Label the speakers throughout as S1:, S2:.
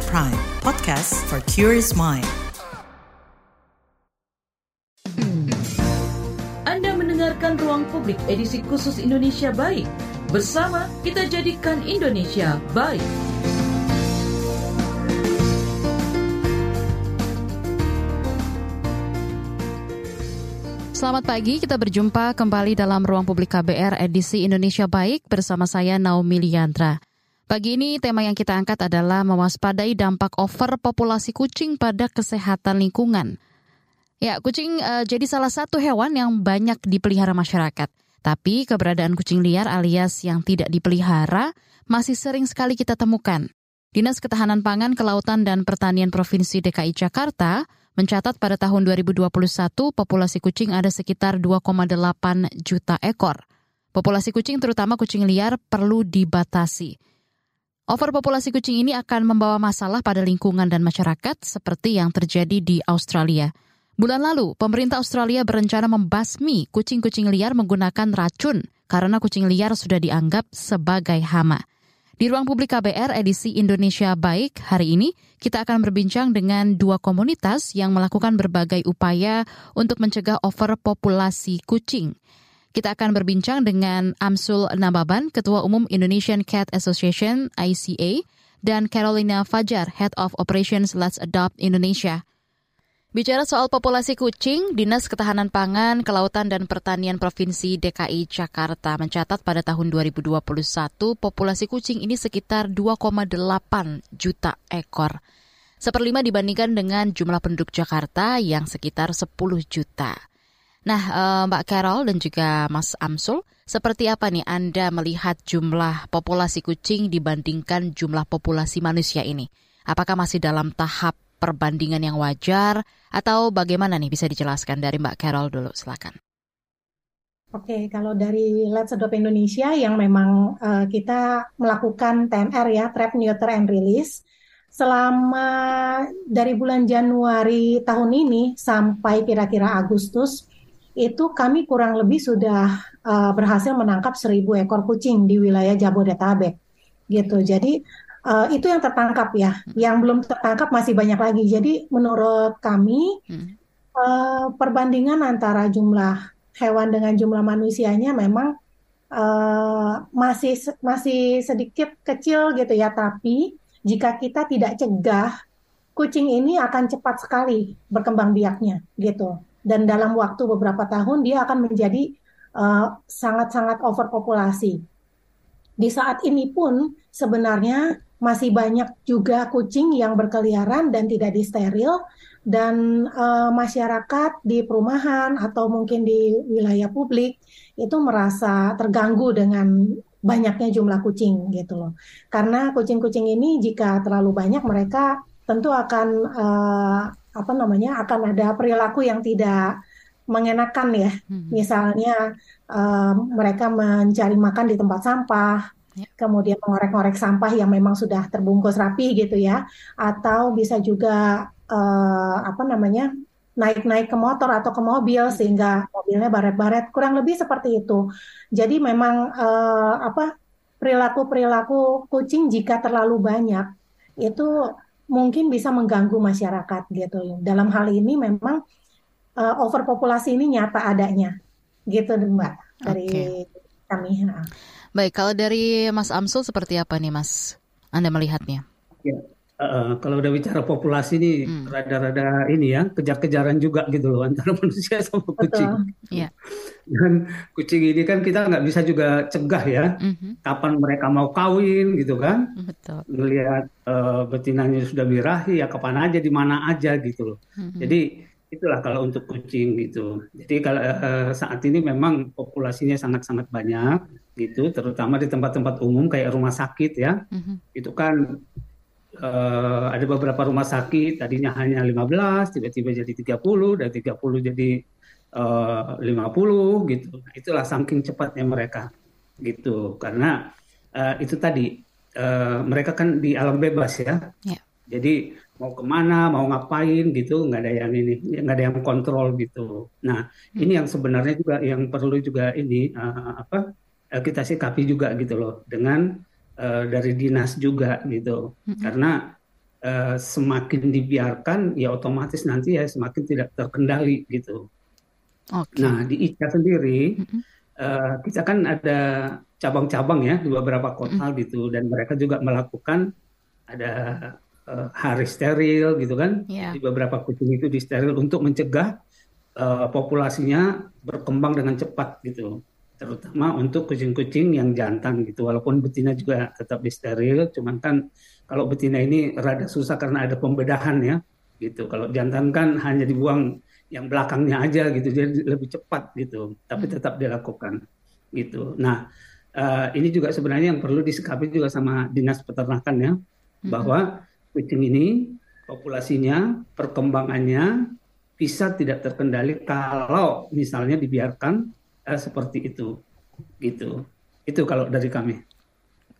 S1: at Prime, podcast for curious mind.
S2: Anda mendengarkan Ruang Publik edisi khusus Indonesia Baik. Bersama kita jadikan Indonesia baik.
S3: Selamat pagi, kita berjumpa kembali dalam Ruang Publik KBR edisi Indonesia Baik bersama saya Naomi Liandra. Pagi ini tema yang kita angkat adalah mewaspadai dampak over populasi kucing pada kesehatan lingkungan. Ya, kucing uh, jadi salah satu hewan yang banyak dipelihara masyarakat. Tapi keberadaan kucing liar alias yang tidak dipelihara masih sering sekali kita temukan. Dinas Ketahanan Pangan, Kelautan, dan Pertanian Provinsi DKI Jakarta mencatat pada tahun 2021 populasi kucing ada sekitar 2,8 juta ekor. Populasi kucing terutama kucing liar perlu dibatasi. Overpopulasi kucing ini akan membawa masalah pada lingkungan dan masyarakat seperti yang terjadi di Australia. Bulan lalu, pemerintah Australia berencana membasmi kucing-kucing liar menggunakan racun karena kucing liar sudah dianggap sebagai hama. Di ruang publik KBR edisi Indonesia Baik hari ini, kita akan berbincang dengan dua komunitas yang melakukan berbagai upaya untuk mencegah overpopulasi kucing. Kita akan berbincang dengan Amsul Nababan, Ketua Umum Indonesian Cat Association ICA, dan Carolina Fajar, Head of Operations Let's Adopt Indonesia. Bicara soal populasi kucing, Dinas Ketahanan Pangan, Kelautan dan Pertanian Provinsi DKI Jakarta mencatat pada tahun 2021 populasi kucing ini sekitar 2,8 juta ekor. Seperlima dibandingkan dengan jumlah penduduk Jakarta yang sekitar 10 juta. Nah, eh, Mbak Carol dan juga Mas Amsul, seperti apa nih Anda melihat jumlah populasi kucing dibandingkan jumlah populasi manusia ini? Apakah masih dalam tahap perbandingan yang wajar atau bagaimana nih bisa dijelaskan dari Mbak Carol dulu silakan.
S4: Oke, kalau dari Let's Adopt Indonesia yang memang uh, kita melakukan TNR ya, Trap, Neuter, and Release, selama dari bulan Januari tahun ini sampai kira-kira Agustus, itu kami kurang lebih sudah uh, berhasil menangkap seribu ekor kucing di wilayah Jabodetabek. Gitu. Jadi uh, itu yang tertangkap ya. Yang belum tertangkap masih banyak lagi. Jadi menurut kami hmm. uh, perbandingan antara jumlah hewan dengan jumlah manusianya memang uh, masih masih sedikit kecil gitu ya. Tapi jika kita tidak cegah, kucing ini akan cepat sekali berkembang biaknya gitu. Dan dalam waktu beberapa tahun dia akan menjadi sangat-sangat uh, overpopulasi. Di saat ini pun sebenarnya masih banyak juga kucing yang berkeliaran dan tidak disteril dan uh, masyarakat di perumahan atau mungkin di wilayah publik itu merasa terganggu dengan banyaknya jumlah kucing gitu loh. Karena kucing-kucing ini jika terlalu banyak mereka tentu akan uh, apa namanya akan ada perilaku yang tidak mengenakan ya. Hmm. Misalnya uh, mereka mencari makan di tempat sampah Ya. kemudian mengorek-ngorek sampah yang memang sudah terbungkus rapi gitu ya, atau bisa juga uh, apa namanya naik-naik ke motor atau ke mobil hmm. sehingga mobilnya baret-baret, kurang lebih seperti itu. Jadi memang uh, apa perilaku-perilaku kucing jika terlalu banyak itu mungkin bisa mengganggu masyarakat gitu. Dalam hal ini memang uh, overpopulasi ini nyata adanya, gitu Mbak dari okay. kami. Nah.
S3: Baik, kalau dari Mas Amsul seperti apa nih Mas? Anda melihatnya?
S5: Ya, uh, kalau udah bicara populasi ini hmm. rada-rada ini ya kejar-kejaran juga gitu loh antara manusia sama kucing. Iya. Dan kucing ini kan kita nggak bisa juga cegah ya mm-hmm. kapan mereka mau kawin gitu kan. Betul. Melihat uh, betinanya sudah birahi ya kapan aja di mana aja gitu loh. Mm-hmm. Jadi itulah kalau untuk kucing gitu. Jadi kalau uh, saat ini memang populasinya sangat-sangat banyak gitu, terutama di tempat-tempat umum kayak rumah sakit ya. Mm-hmm. Itu kan uh, ada beberapa rumah sakit tadinya hanya 15, tiba-tiba jadi 30 dan 30 jadi uh, 50 gitu. Nah, itulah saking cepatnya mereka gitu. Karena uh, itu tadi uh, mereka kan di alam bebas ya. Yeah. Jadi mau ke mana, mau ngapain gitu, nggak ada yang ini, nggak ada yang kontrol gitu. Nah, hmm. ini yang sebenarnya juga yang perlu juga ini uh, apa uh, kita sikapi juga gitu loh dengan uh, dari dinas juga gitu, hmm. karena uh, semakin dibiarkan ya otomatis nanti ya semakin tidak terkendali gitu. Okay. Nah di ICA sendiri mm -hmm. uh, kita kan ada cabang-cabang ya di beberapa kota mm -hmm. gitu dan mereka juga melakukan ada uh, hari steril gitu kan yeah. di beberapa kucing itu di steril untuk mencegah uh, populasinya berkembang dengan cepat gitu terutama untuk kucing-kucing yang jantan gitu walaupun betina juga tetap di steril cuman kan kalau betina ini rada susah karena ada pembedahan ya gitu kalau jantan kan hanya dibuang yang belakangnya aja gitu jadi lebih cepat gitu tapi hmm. tetap dilakukan gitu nah uh, ini juga sebenarnya yang perlu disikapi juga sama dinas peternakan ya hmm. bahwa kucing ini populasinya perkembangannya bisa tidak terkendali kalau misalnya dibiarkan seperti itu gitu itu kalau dari kami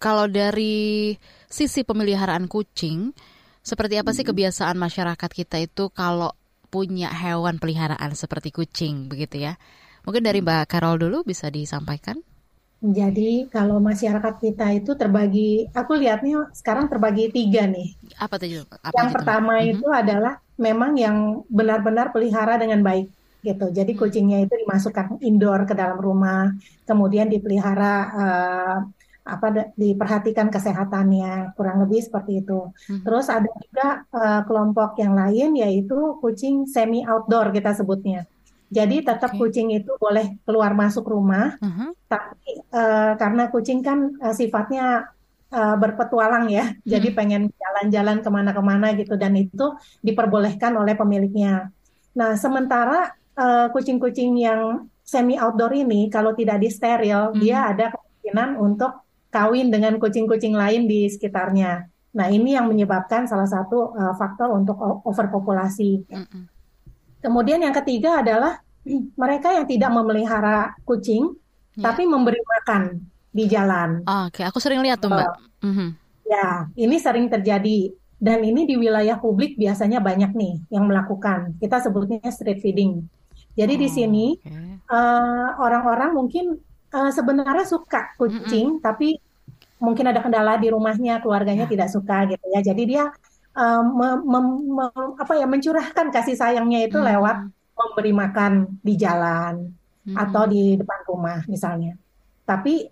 S3: kalau dari sisi pemeliharaan kucing seperti apa sih hmm. kebiasaan masyarakat kita itu kalau punya hewan peliharaan seperti kucing begitu ya mungkin dari Mbak Carol dulu bisa disampaikan
S4: jadi kalau masyarakat kita itu terbagi, aku lihatnya sekarang terbagi tiga nih.
S3: Apa tuh?
S4: Apa yang gitu? pertama mm -hmm. itu adalah memang yang benar-benar pelihara dengan baik gitu. Jadi hmm. kucingnya itu dimasukkan indoor ke dalam rumah, kemudian dipelihara uh, apa diperhatikan kesehatannya, kurang lebih seperti itu. Hmm. Terus ada juga uh, kelompok yang lain yaitu kucing semi outdoor kita sebutnya. Jadi tetap okay. kucing itu boleh keluar masuk rumah, uh hmm. -huh. tapi uh, karena kucing kan uh, sifatnya uh, berpetualang ya, hmm. jadi pengen jalan-jalan ke mana-kemana gitu dan itu diperbolehkan oleh pemiliknya. Nah sementara Eh, kucing-kucing uh, yang semi outdoor ini kalau tidak di steril hmm. dia ada kemungkinan untuk kawin dengan kucing-kucing lain di sekitarnya. Nah ini yang menyebabkan salah satu uh, faktor untuk overpopulasi. Hmm. Kemudian yang ketiga adalah mereka yang tidak memelihara kucing yeah. tapi memberi makan di jalan.
S3: Oh, Oke, okay. aku sering lihat tuh mbak. Mm -hmm.
S4: Ya, ini sering terjadi dan ini di wilayah publik biasanya banyak nih yang melakukan. Kita sebutnya street feeding. Jadi oh, di sini okay. uh, eh, orang-orang mungkin uh, sebenarnya suka kucing, mm -mm. tapi mungkin ada kendala di rumahnya, keluarganya yeah. tidak suka gitu ya. Jadi dia uh, me, me, me, apa ya mencurahkan kasih sayangnya itu mm. lewat memberi makan di jalan mm. atau di depan rumah misalnya. Tapi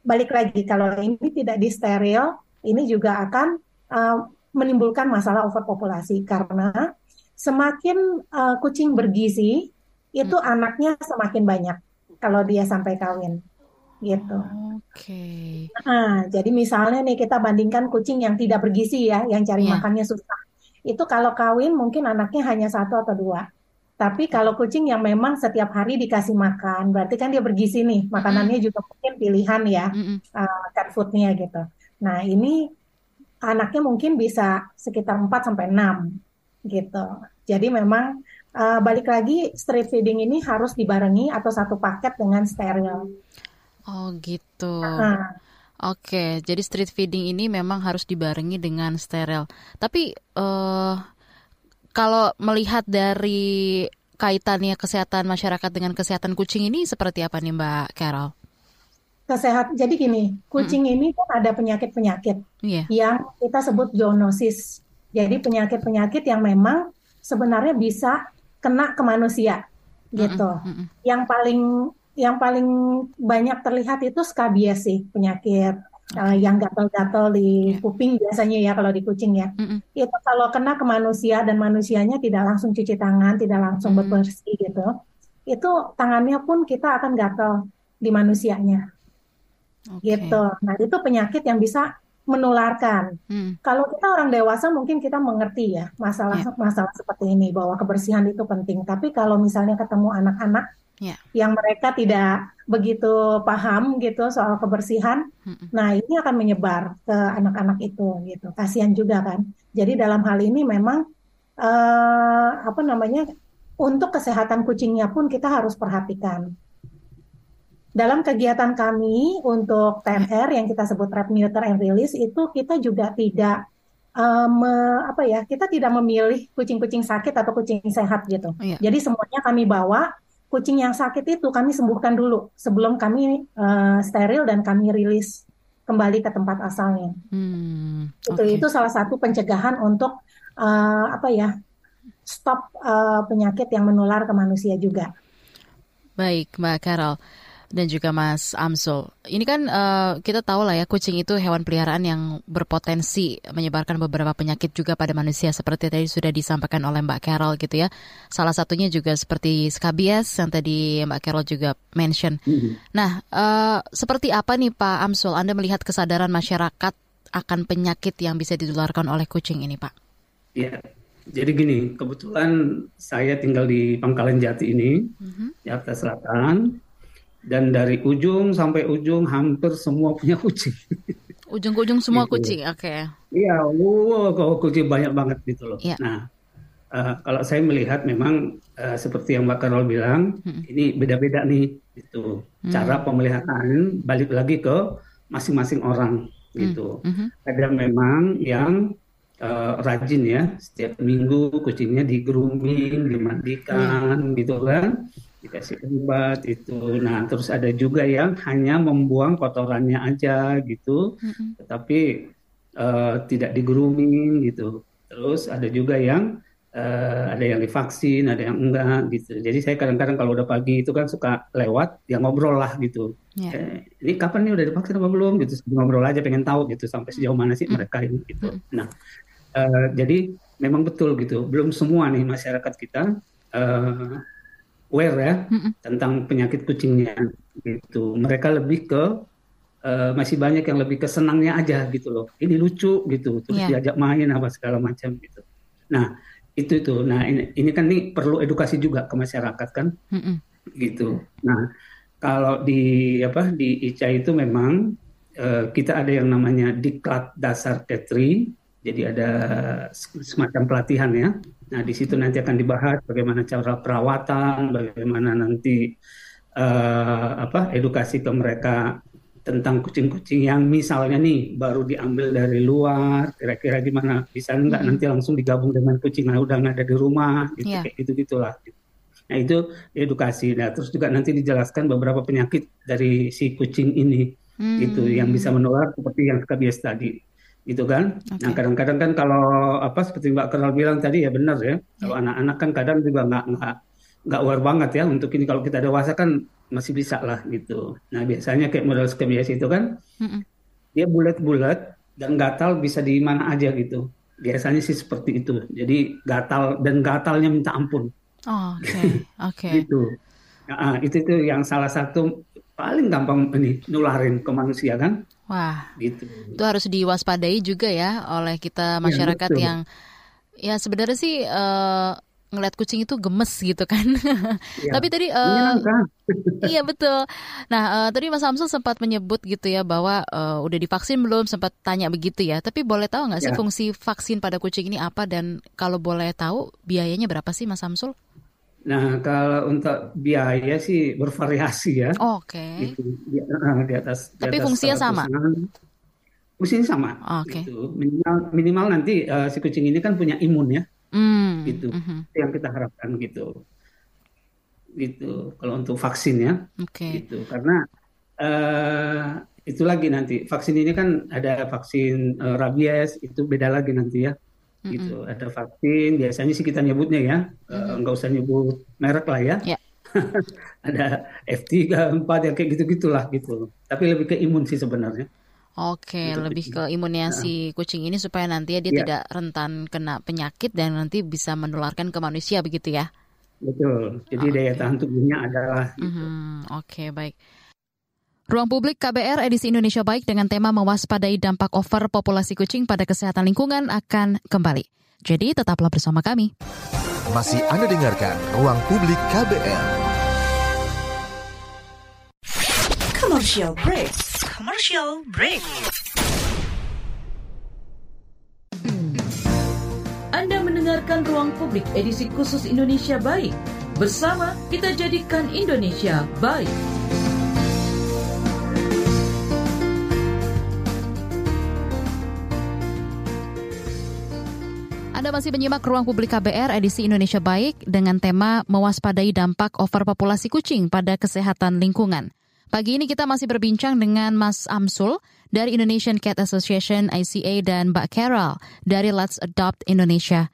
S4: balik lagi kalau ini tidak disteril, ini juga akan uh, menimbulkan masalah overpopulasi karena semakin uh, kucing bergizi itu hmm. anaknya semakin banyak kalau dia sampai kawin gitu.
S3: Oke. Okay.
S4: Nah, jadi misalnya nih kita bandingkan kucing yang tidak bergizi ya, yang cari yeah. makannya susah. Itu kalau kawin mungkin anaknya hanya satu atau dua. Tapi kalau kucing yang memang setiap hari dikasih makan, berarti kan dia bergizi nih. Makanannya mm. juga mungkin pilihan ya, mm -hmm. uh, cat foodnya gitu. Nah ini anaknya mungkin bisa sekitar 4 sampai enam gitu. Jadi memang uh, balik lagi street feeding ini harus dibarengi atau satu paket dengan steril.
S3: Oh gitu. Nah. Oke, jadi street feeding ini memang harus dibarengi dengan steril. Tapi uh, kalau melihat dari kaitannya kesehatan masyarakat dengan kesehatan kucing ini seperti apa nih Mbak Carol?
S4: Kesehat. Jadi gini, kucing hmm. ini kan ada penyakit-penyakit yeah. yang kita sebut zoonosis. Jadi penyakit-penyakit yang memang sebenarnya bisa kena ke manusia gitu. Mm -mm. Yang paling yang paling banyak terlihat itu skabies sih penyakit okay. uh, yang gatal-gatal di yeah. kuping biasanya ya kalau di kucing ya. Mm -mm. Itu kalau kena ke manusia dan manusianya tidak langsung cuci tangan, tidak langsung mm -mm. bersih gitu. Itu tangannya pun kita akan gatal di manusianya. Okay. Gitu. Nah, itu penyakit yang bisa menularkan. Hmm. Kalau kita orang dewasa mungkin kita mengerti ya masalah yeah. masalah seperti ini bahwa kebersihan itu penting. Tapi kalau misalnya ketemu anak-anak yeah. yang mereka tidak begitu paham gitu soal kebersihan, hmm. nah ini akan menyebar ke anak-anak itu gitu. Kasihan juga kan. Jadi dalam hal ini memang uh, apa namanya untuk kesehatan kucingnya pun kita harus perhatikan dalam kegiatan kami untuk TNR yang kita sebut trap neuter and release itu kita juga tidak um, apa ya kita tidak memilih kucing-kucing sakit atau kucing sehat gitu. Iya. Jadi semuanya kami bawa kucing yang sakit itu kami sembuhkan dulu sebelum kami uh, steril dan kami rilis kembali ke tempat asalnya. Hmm, itu okay. itu salah satu pencegahan untuk uh, apa ya stop uh, penyakit yang menular ke manusia juga.
S3: Baik, Mbak Carol dan juga Mas Amsul. Ini kan uh, kita tahu lah ya kucing itu hewan peliharaan yang berpotensi menyebarkan beberapa penyakit juga pada manusia seperti tadi sudah disampaikan oleh Mbak Carol gitu ya. Salah satunya juga seperti skabies yang tadi Mbak Carol juga mention. Mm-hmm. Nah, uh, seperti apa nih Pak Amsul Anda melihat kesadaran masyarakat akan penyakit yang bisa ditularkan oleh kucing ini, Pak?
S5: Ya, jadi gini, kebetulan saya tinggal di Pangkalan Jati ini, mm-hmm. Jakarta Selatan dan dari ujung sampai ujung hampir semua punya kucing.
S3: Ujung ke ujung semua gitu. kucing, oke. Okay.
S5: Iya, wow, kalau kucing banyak banget gitu loh. Yeah. Nah, uh, kalau saya melihat memang uh, seperti yang Mbak Karol bilang, hmm. ini beda-beda nih, gitu. Hmm. Cara pemeliharaan balik lagi ke masing-masing orang, gitu. Hmm. Hmm. Ada memang yang uh, rajin ya, setiap minggu kucingnya di grooming, dimandikan, hmm. gitu kan dikasih obat itu. Nah, terus ada juga yang hanya membuang kotorannya aja gitu, mm-hmm. tetapi uh, tidak di grooming gitu. Terus ada juga yang uh, ada yang divaksin, ada yang enggak gitu. Jadi saya kadang-kadang kalau udah pagi itu kan suka lewat, ya ngobrol lah gitu. Yeah. Eh, ini kapan nih udah divaksin apa belum gitu? Ngobrol aja pengen tahu gitu sampai sejauh mana sih mm-hmm. mereka ini gitu. Mm-hmm. Nah, uh, jadi memang betul gitu. Belum semua nih masyarakat kita uh, aware ya mm-hmm. tentang penyakit kucingnya gitu. Mereka lebih ke uh, masih banyak yang lebih ke senangnya aja gitu loh. Ini lucu gitu, terus yeah. diajak main apa segala macam gitu. Nah itu itu. Nah ini, ini kan nih perlu edukasi juga ke masyarakat kan, mm-hmm. gitu. Nah kalau di apa di ICA itu memang uh, kita ada yang namanya diklat dasar Tetri jadi ada semacam pelatihan ya. Nah di situ nanti akan dibahas bagaimana cara perawatan, bagaimana nanti uh, apa edukasi ke mereka tentang kucing-kucing yang misalnya nih baru diambil dari luar, kira-kira gimana bisa nggak nanti langsung digabung dengan kucing yang udah ada di rumah, gitu yeah. kayak gitu gitulah. Nah itu edukasi. Nah terus juga nanti dijelaskan beberapa penyakit dari si kucing ini, hmm. gitu yang bisa menular seperti yang biasa tadi gitu kan. Okay. Nah kadang-kadang kan kalau apa seperti Mbak Kenal bilang tadi ya benar ya. Kalau anak anak-anak kan kadang juga nggak nggak nggak aware banget ya untuk ini kalau kita dewasa kan masih bisa lah gitu. Nah biasanya kayak model skebias itu kan mm-hmm. dia bulat-bulat dan gatal bisa di mana aja gitu. Biasanya sih seperti itu. Jadi gatal dan gatalnya minta ampun.
S3: Oh, oke, okay. oke. Okay.
S5: gitu. Nah, itu itu yang salah satu paling gampang ini nularin ke manusia kan.
S3: Wah, gitu. Itu harus diwaspadai juga ya oleh kita iya, masyarakat ya, yang ya sebenarnya sih uh, ngeliat kucing itu gemes gitu kan. Ya, Tapi tadi uh, iya betul. Nah uh, tadi Mas Samsul sempat menyebut gitu ya bahwa uh, udah divaksin belum sempat tanya begitu ya. Tapi boleh tahu nggak sih ya. fungsi vaksin pada kucing ini apa dan kalau boleh tahu biayanya berapa sih Mas Samsul?
S5: Nah, kalau untuk biaya sih bervariasi ya.
S3: Oke. Okay. Itu
S5: di, uh, di atas.
S3: Tapi di atas fungsinya sama.
S5: Fungsinya sama.
S3: Oke. Okay.
S5: Gitu. Minimal, minimal nanti uh, si kucing ini kan punya imun ya. Mm. Gitu. Mm -hmm. Itu yang kita harapkan gitu. Gitu. Kalau untuk vaksin ya.
S3: Oke. Okay.
S5: Gitu. Karena uh, itu lagi nanti vaksin ini kan ada vaksin uh, rabies itu beda lagi nanti ya mm-hmm. gitu. Ada vaksin, biasanya sih kita nyebutnya ya, mm-hmm. nggak usah nyebut merek lah ya. Yeah. ada F3, 4 ya kayak gitu-gitulah gitu. Tapi lebih ke imun sih sebenarnya.
S3: Oke, gitu, lebih ke imunnya nah. si kucing ini supaya nanti dia yeah. tidak rentan kena penyakit dan nanti bisa menularkan ke manusia begitu ya.
S5: Betul. Jadi okay. daya tahan tubuhnya adalah.
S3: Gitu. Mm-hmm. Oke, okay, baik. Ruang Publik KBR edisi Indonesia Baik dengan tema mewaspadai dampak over populasi kucing pada kesehatan lingkungan akan kembali. Jadi tetaplah bersama kami.
S6: Masih Anda dengarkan Ruang Publik KBR. Commercial break. Commercial break.
S2: Anda mendengarkan Ruang Publik edisi khusus Indonesia Baik. Bersama kita jadikan Indonesia baik.
S3: Anda masih menyimak Ruang Publik KBR edisi Indonesia Baik dengan tema mewaspadai dampak overpopulasi kucing pada kesehatan lingkungan. Pagi ini kita masih berbincang dengan Mas Amsul dari Indonesian Cat Association ICA dan Mbak Carol dari Let's Adopt Indonesia.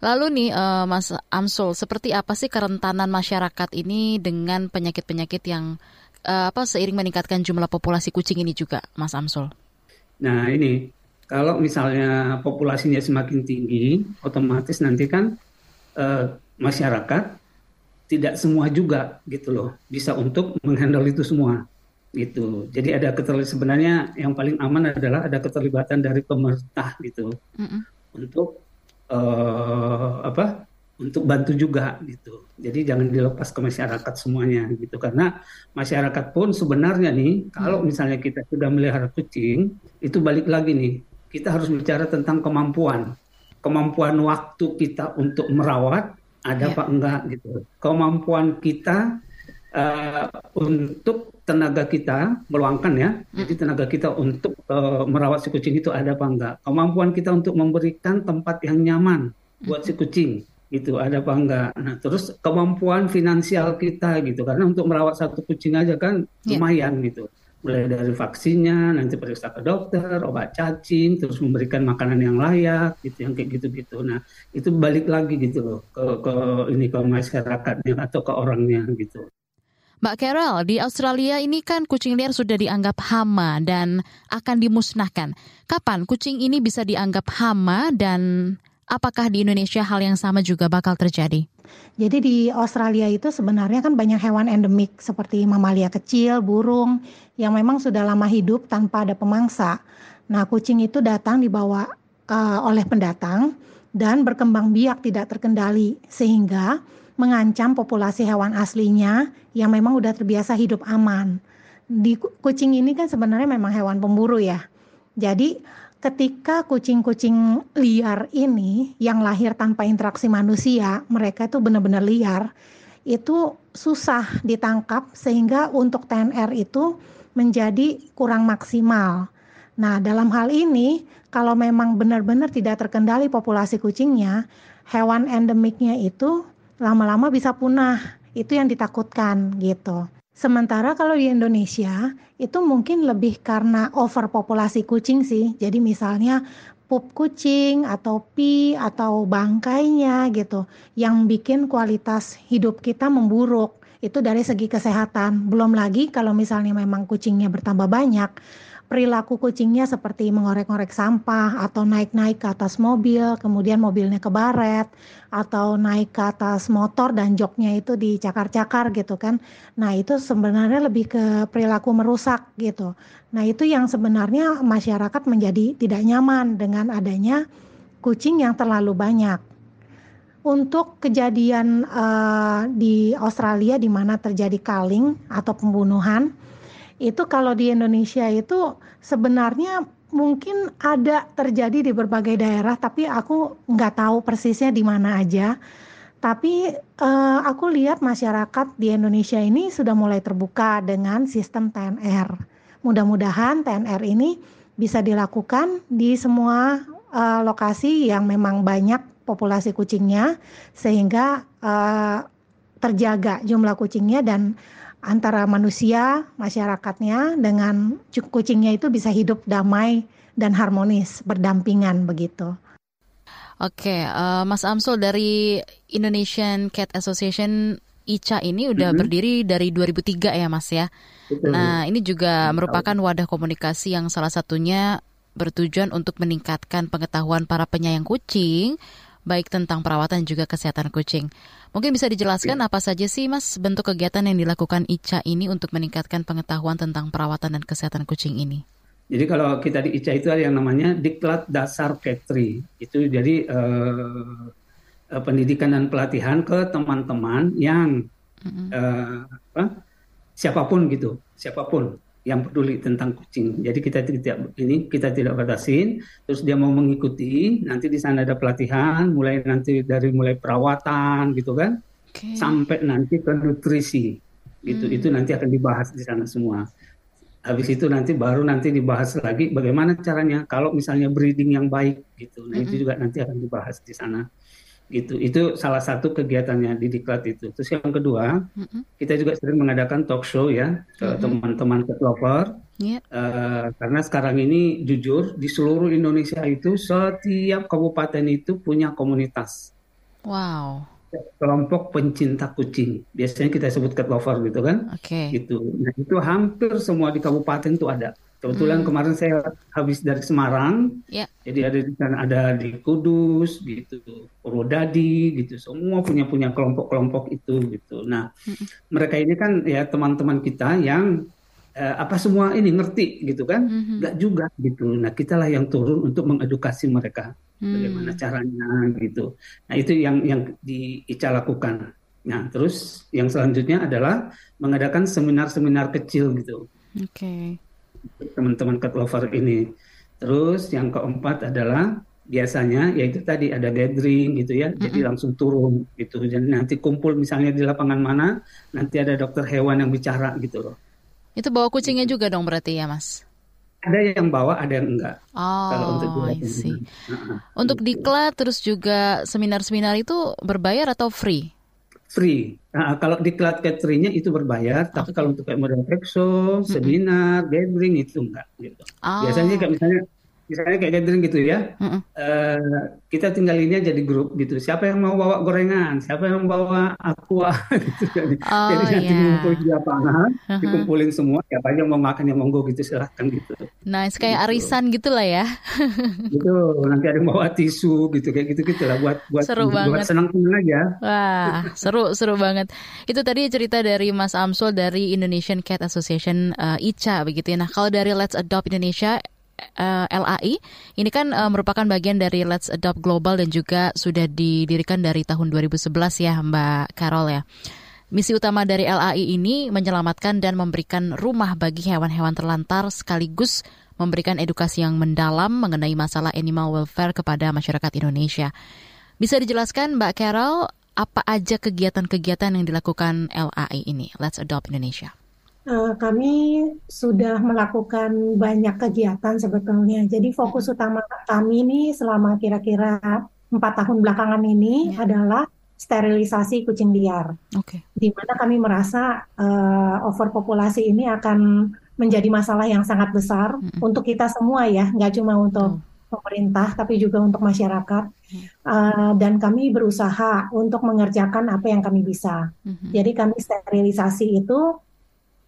S3: Lalu nih uh, Mas Amsul, seperti apa sih kerentanan masyarakat ini dengan penyakit-penyakit yang uh, apa seiring meningkatkan jumlah populasi kucing ini juga, Mas Amsul?
S5: Nah ini kalau misalnya populasinya semakin tinggi, otomatis nanti kan uh, masyarakat tidak semua juga gitu loh bisa untuk menghandle itu semua gitu. Jadi ada keterlibatan sebenarnya yang paling aman adalah ada keterlibatan dari pemerintah gitu mm -mm. untuk uh, apa untuk bantu juga gitu. Jadi jangan dilepas ke masyarakat semuanya gitu karena masyarakat pun sebenarnya nih kalau hmm. misalnya kita sudah melihara kucing itu balik lagi nih kita harus bicara tentang kemampuan kemampuan waktu kita untuk merawat ada yeah. apa enggak gitu. Kemampuan kita uh, untuk tenaga kita meluangkan ya. Hmm. Jadi tenaga kita untuk uh, merawat si kucing itu ada apa enggak? Kemampuan kita untuk memberikan tempat yang nyaman buat si hmm. kucing itu ada apa enggak? Nah, terus kemampuan finansial kita gitu. Karena untuk merawat satu kucing aja kan ya. lumayan yeah. gitu. Mulai dari vaksinnya, nanti periksa ke dokter, obat cacing, terus memberikan makanan yang layak, gitu, yang kayak gitu-gitu. Nah, itu balik lagi gitu loh ke, ke ini ke masyarakatnya atau ke orangnya gitu.
S3: Mbak Carol, di Australia ini kan kucing liar sudah dianggap hama dan akan dimusnahkan. Kapan kucing ini bisa dianggap hama dan apakah di Indonesia hal yang sama juga bakal terjadi?
S7: Jadi di Australia itu sebenarnya kan banyak hewan endemik seperti mamalia kecil, burung yang memang sudah lama hidup tanpa ada pemangsa. Nah, kucing itu datang dibawa uh, oleh pendatang dan berkembang biak tidak terkendali sehingga mengancam populasi hewan aslinya yang memang udah terbiasa hidup aman. Di kucing ini kan sebenarnya memang hewan pemburu ya. Jadi ketika kucing-kucing liar ini yang lahir tanpa interaksi manusia, mereka itu benar-benar liar, itu susah ditangkap sehingga untuk TNR itu menjadi kurang maksimal. Nah, dalam hal ini kalau memang benar-benar tidak terkendali populasi kucingnya, hewan endemiknya itu lama-lama bisa punah. Itu yang ditakutkan gitu. Sementara kalau di Indonesia itu mungkin lebih karena overpopulasi kucing sih. Jadi misalnya pup kucing atau pi atau bangkainya gitu yang bikin kualitas hidup kita memburuk. Itu dari segi kesehatan. Belum lagi kalau misalnya memang kucingnya bertambah banyak, perilaku kucingnya seperti mengorek-ngorek sampah atau naik-naik ke atas mobil, kemudian mobilnya kebaret atau naik ke atas motor dan joknya itu dicakar-cakar gitu kan. Nah, itu sebenarnya lebih ke perilaku merusak gitu. Nah, itu yang sebenarnya masyarakat menjadi tidak nyaman dengan adanya kucing yang terlalu banyak. Untuk kejadian uh, di Australia di mana terjadi culling atau pembunuhan, itu kalau di Indonesia itu sebenarnya mungkin ada terjadi di berbagai daerah tapi aku nggak tahu persisnya di mana aja. Tapi uh, aku lihat masyarakat di Indonesia ini sudah mulai terbuka dengan sistem TNR mudah-mudahan TNR ini bisa dilakukan di semua uh, lokasi yang memang banyak populasi kucingnya sehingga uh, terjaga jumlah kucingnya dan antara manusia, masyarakatnya dengan kucingnya itu bisa hidup damai dan harmonis, berdampingan begitu.
S3: Oke, uh, Mas Amsul dari Indonesian Cat Association ICA ini udah mm -hmm. berdiri dari 2003 ya Mas ya. Betul. Nah ini juga merupakan wadah komunikasi yang salah satunya bertujuan untuk meningkatkan pengetahuan para penyayang kucing baik tentang perawatan juga kesehatan kucing. Mungkin bisa dijelaskan ya. apa saja sih Mas bentuk kegiatan yang dilakukan ICA ini untuk meningkatkan pengetahuan tentang perawatan dan kesehatan kucing ini?
S5: Jadi kalau kita di ICA itu ada yang namanya Diklat Dasar Petri. Itu jadi eh, eh, pendidikan dan pelatihan ke teman-teman yang mm -hmm. eh, apa, siapa pun gitu, siapa pun yang peduli tentang kucing. Jadi kita tidak ini kita tidak batasin. Terus dia mau mengikuti, nanti di sana ada pelatihan, mulai nanti dari mulai perawatan gitu kan, okay. sampai nanti ke nutrisi. Gitu hmm. itu nanti akan dibahas di sana semua. Habis itu nanti baru nanti dibahas lagi bagaimana caranya kalau misalnya breeding yang baik gitu. Nah -hmm. itu juga nanti akan dibahas di sana. Gitu itu salah satu kegiatannya di diklat itu terus yang kedua mm-hmm. kita juga sering mengadakan talk show ya ke mm-hmm. teman-teman ketlover yeah. uh, karena sekarang ini jujur di seluruh Indonesia itu setiap kabupaten itu punya komunitas
S3: wow
S5: kelompok pencinta kucing biasanya kita sebut cat lover gitu kan
S3: okay.
S5: gitu nah itu hampir semua di kabupaten itu ada Kebetulan hmm. kemarin saya habis dari Semarang,
S3: yeah.
S5: jadi ada di sana ada di Kudus, gitu, Purwodadi, gitu. Semua punya punya kelompok-kelompok itu, gitu. Nah, hmm. mereka ini kan ya teman-teman kita yang eh, apa semua ini ngerti, gitu kan? Hmm. Gak juga, gitu. Nah, kitalah yang turun untuk mengedukasi mereka, hmm. bagaimana caranya, gitu. Nah, itu yang yang di Ica lakukan. Nah, terus yang selanjutnya adalah mengadakan seminar-seminar kecil, gitu.
S3: Oke. Okay
S5: teman-teman cat lover ini. Terus yang keempat adalah biasanya yaitu tadi ada gathering gitu ya, mm -hmm. jadi langsung turun gitu. Jadi nanti kumpul misalnya di lapangan mana, nanti ada dokter hewan yang bicara gitu loh.
S3: Itu bawa kucingnya juga dong berarti ya, Mas?
S5: Ada yang bawa, ada yang enggak.
S3: Oh, Kalau untuk I see. Nah, untuk gitu. diklat terus juga seminar-seminar itu berbayar atau free?
S5: Free. Nah, kalau di cloud catering itu berbayar, tapi kalau untuk kayak model workshop, seminar, gathering itu enggak gitu. Oh. Biasanya kayak misalnya misalnya kayak gathering gitu ya, uh-uh. uh, kita tinggal ini aja di grup gitu. Siapa yang mau bawa gorengan, siapa yang mau bawa aqua gitu. Jadi, oh, jadi nanti yeah. ngumpul di lapangan, uh-huh. dikumpulin semua. Siapa yang mau makan yang monggo gitu silahkan gitu.
S3: Nice kayak gitu. arisan gitulah ya.
S5: gitu. Nanti ada yang bawa tisu gitu kayak gitu gitu lah buat buat
S3: seru
S5: buat
S3: banget.
S5: senang-senang aja.
S3: Wah seru seru banget. Itu tadi cerita dari Mas Amsul dari Indonesian Cat Association uh, ICA begitu ya. Nah kalau dari Let's Adopt Indonesia uh, eh, LAI. Ini kan uh, merupakan bagian dari Let's Adopt Global dan juga sudah didirikan dari tahun 2011 ya Mbak Carol ya. Misi utama dari LAI ini menyelamatkan dan memberikan rumah bagi hewan-hewan terlantar sekaligus memberikan edukasi yang mendalam mengenai masalah animal welfare kepada masyarakat Indonesia. Bisa dijelaskan Mbak Carol apa aja kegiatan-kegiatan yang dilakukan LAI ini, Let's Adopt Indonesia?
S4: Uh, kami sudah melakukan banyak kegiatan sebetulnya. Jadi fokus utama kami ini selama kira-kira empat tahun belakangan ini ya. adalah sterilisasi kucing liar.
S3: Okay.
S4: Di mana kami merasa uh, overpopulasi ini akan menjadi masalah yang sangat besar mm -hmm. untuk kita semua ya, nggak cuma untuk mm. pemerintah tapi juga untuk masyarakat. Mm. Uh, dan kami berusaha untuk mengerjakan apa yang kami bisa. Mm -hmm. Jadi kami sterilisasi itu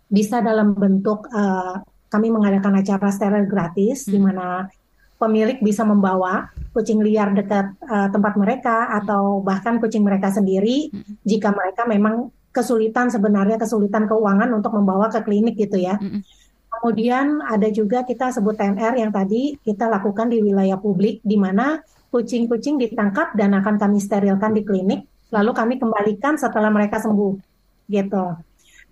S4: bisa dalam bentuk uh, kami mengadakan acara steril gratis hmm. di mana pemilik bisa membawa kucing liar dekat uh, tempat mereka atau bahkan kucing mereka sendiri hmm. jika mereka memang kesulitan sebenarnya kesulitan keuangan untuk membawa ke klinik gitu ya. Hmm. Kemudian ada juga kita sebut TNR yang tadi kita lakukan di wilayah publik di mana kucing-kucing ditangkap dan akan kami sterilkan di klinik lalu kami kembalikan setelah mereka sembuh gitu.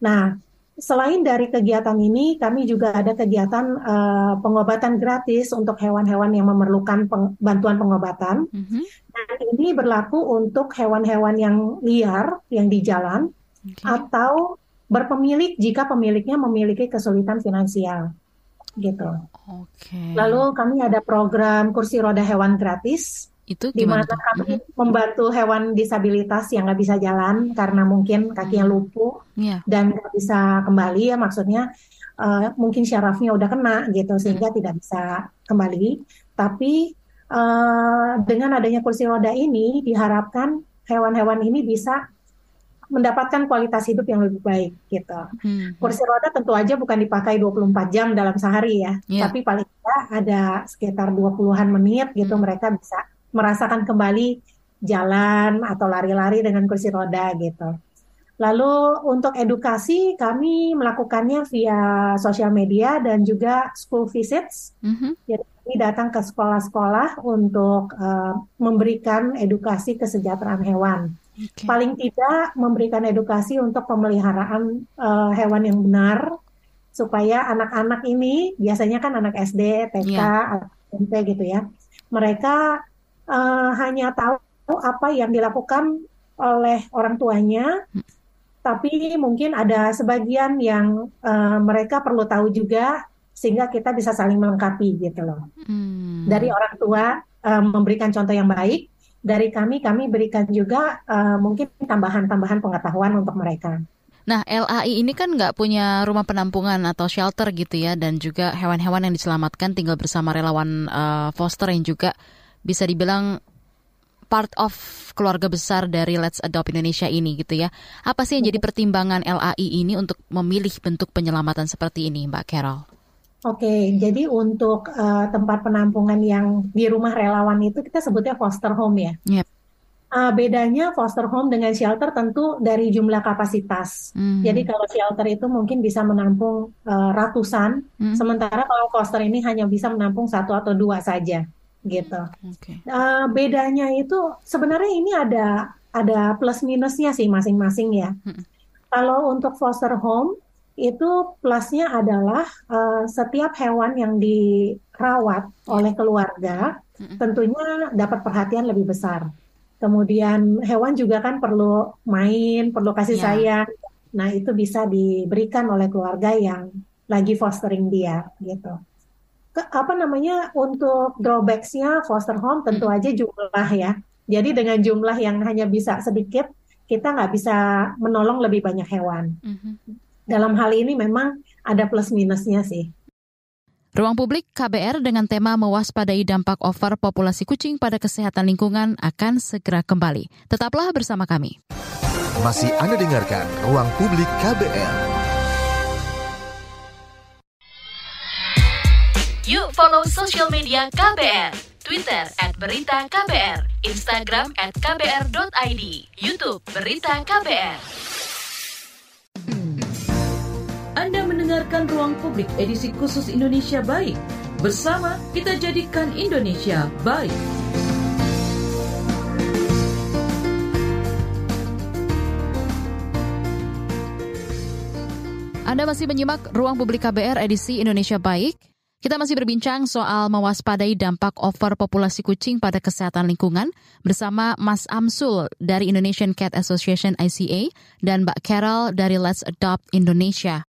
S4: Nah, Selain dari kegiatan ini, kami juga ada kegiatan uh, pengobatan gratis untuk hewan-hewan yang memerlukan peng bantuan pengobatan. Mm -hmm. Dan ini berlaku untuk hewan-hewan yang liar, yang di jalan, okay. atau berpemilik jika pemiliknya memiliki kesulitan finansial, gitu.
S3: Okay.
S4: Lalu kami ada program kursi roda hewan gratis
S3: itu
S4: di mana kami mm-hmm. membantu hewan disabilitas yang nggak bisa jalan karena mungkin kakinya mm-hmm. lumpuh
S3: yeah.
S4: dan nggak bisa kembali ya maksudnya uh, mungkin syarafnya udah kena gitu sehingga hmm. tidak bisa kembali tapi uh, dengan adanya kursi roda ini diharapkan hewan-hewan ini bisa mendapatkan kualitas hidup yang lebih baik gitu. Hmm. Kursi roda tentu aja bukan dipakai 24 jam dalam sehari ya, yeah. tapi paling tidak ada sekitar 20-an menit gitu hmm. mereka bisa merasakan kembali jalan atau lari-lari dengan kursi roda gitu. Lalu untuk edukasi kami melakukannya via sosial media dan juga school visits. Mm-hmm. Jadi kami datang ke sekolah-sekolah untuk uh, memberikan edukasi kesejahteraan hewan. Okay. Paling tidak memberikan edukasi untuk pemeliharaan uh, hewan yang benar supaya anak-anak ini biasanya kan anak SD, TK, yeah. SMP gitu ya. Mereka uh, hanya tahu apa yang dilakukan oleh orang tuanya, tapi mungkin ada sebagian yang uh, mereka perlu tahu juga sehingga kita bisa saling melengkapi gitu loh. Hmm. Dari orang tua uh, memberikan contoh yang baik, dari kami kami berikan juga uh, mungkin tambahan-tambahan pengetahuan untuk mereka.
S3: Nah, LAI ini kan nggak punya rumah penampungan atau shelter gitu ya, dan juga hewan-hewan yang diselamatkan tinggal bersama relawan uh, foster yang juga bisa dibilang part of keluarga besar dari Let's Adopt Indonesia ini gitu ya. Apa sih yang jadi pertimbangan LAI ini untuk memilih bentuk penyelamatan seperti ini, Mbak Carol?
S4: Oke, jadi untuk uh, tempat penampungan yang di rumah relawan itu kita sebutnya foster home ya. Yep. Uh, bedanya foster home dengan shelter tentu dari jumlah kapasitas. Mm. Jadi kalau shelter itu mungkin bisa menampung uh, ratusan, mm. sementara kalau foster ini hanya bisa menampung satu atau dua saja gitu. Okay. Uh, bedanya itu sebenarnya ini ada ada plus minusnya sih masing-masing ya. Hmm. Kalau untuk foster home itu plusnya adalah uh, setiap hewan yang dirawat oleh keluarga hmm. tentunya dapat perhatian lebih besar. Kemudian hewan juga kan perlu main, perlu kasih yeah. sayang. Nah itu bisa diberikan oleh keluarga yang lagi fostering dia gitu apa namanya untuk drawbacksnya foster home tentu hmm. aja jumlah ya. Jadi dengan jumlah yang hanya bisa sedikit, kita nggak bisa menolong lebih banyak hewan. Mm-hmm. Dalam hal ini memang ada plus minusnya sih.
S3: Ruang publik KBR dengan tema mewaspadai dampak over populasi kucing pada kesehatan lingkungan akan segera kembali. Tetaplah bersama kami.
S6: Masih Anda dengarkan Ruang Publik KBR.
S2: Yuk follow social media KBR. Twitter at Berita KBR, Instagram at KBR.id, Youtube Berita KBR. Anda mendengarkan Ruang Publik edisi khusus Indonesia Baik. Bersama kita jadikan Indonesia baik.
S3: Anda masih menyimak Ruang Publik KBR edisi Indonesia Baik. Kita masih berbincang soal mewaspadai dampak overpopulasi kucing pada kesehatan lingkungan bersama Mas Amsul dari Indonesian Cat Association ICA dan Mbak Carol dari Let's Adopt Indonesia.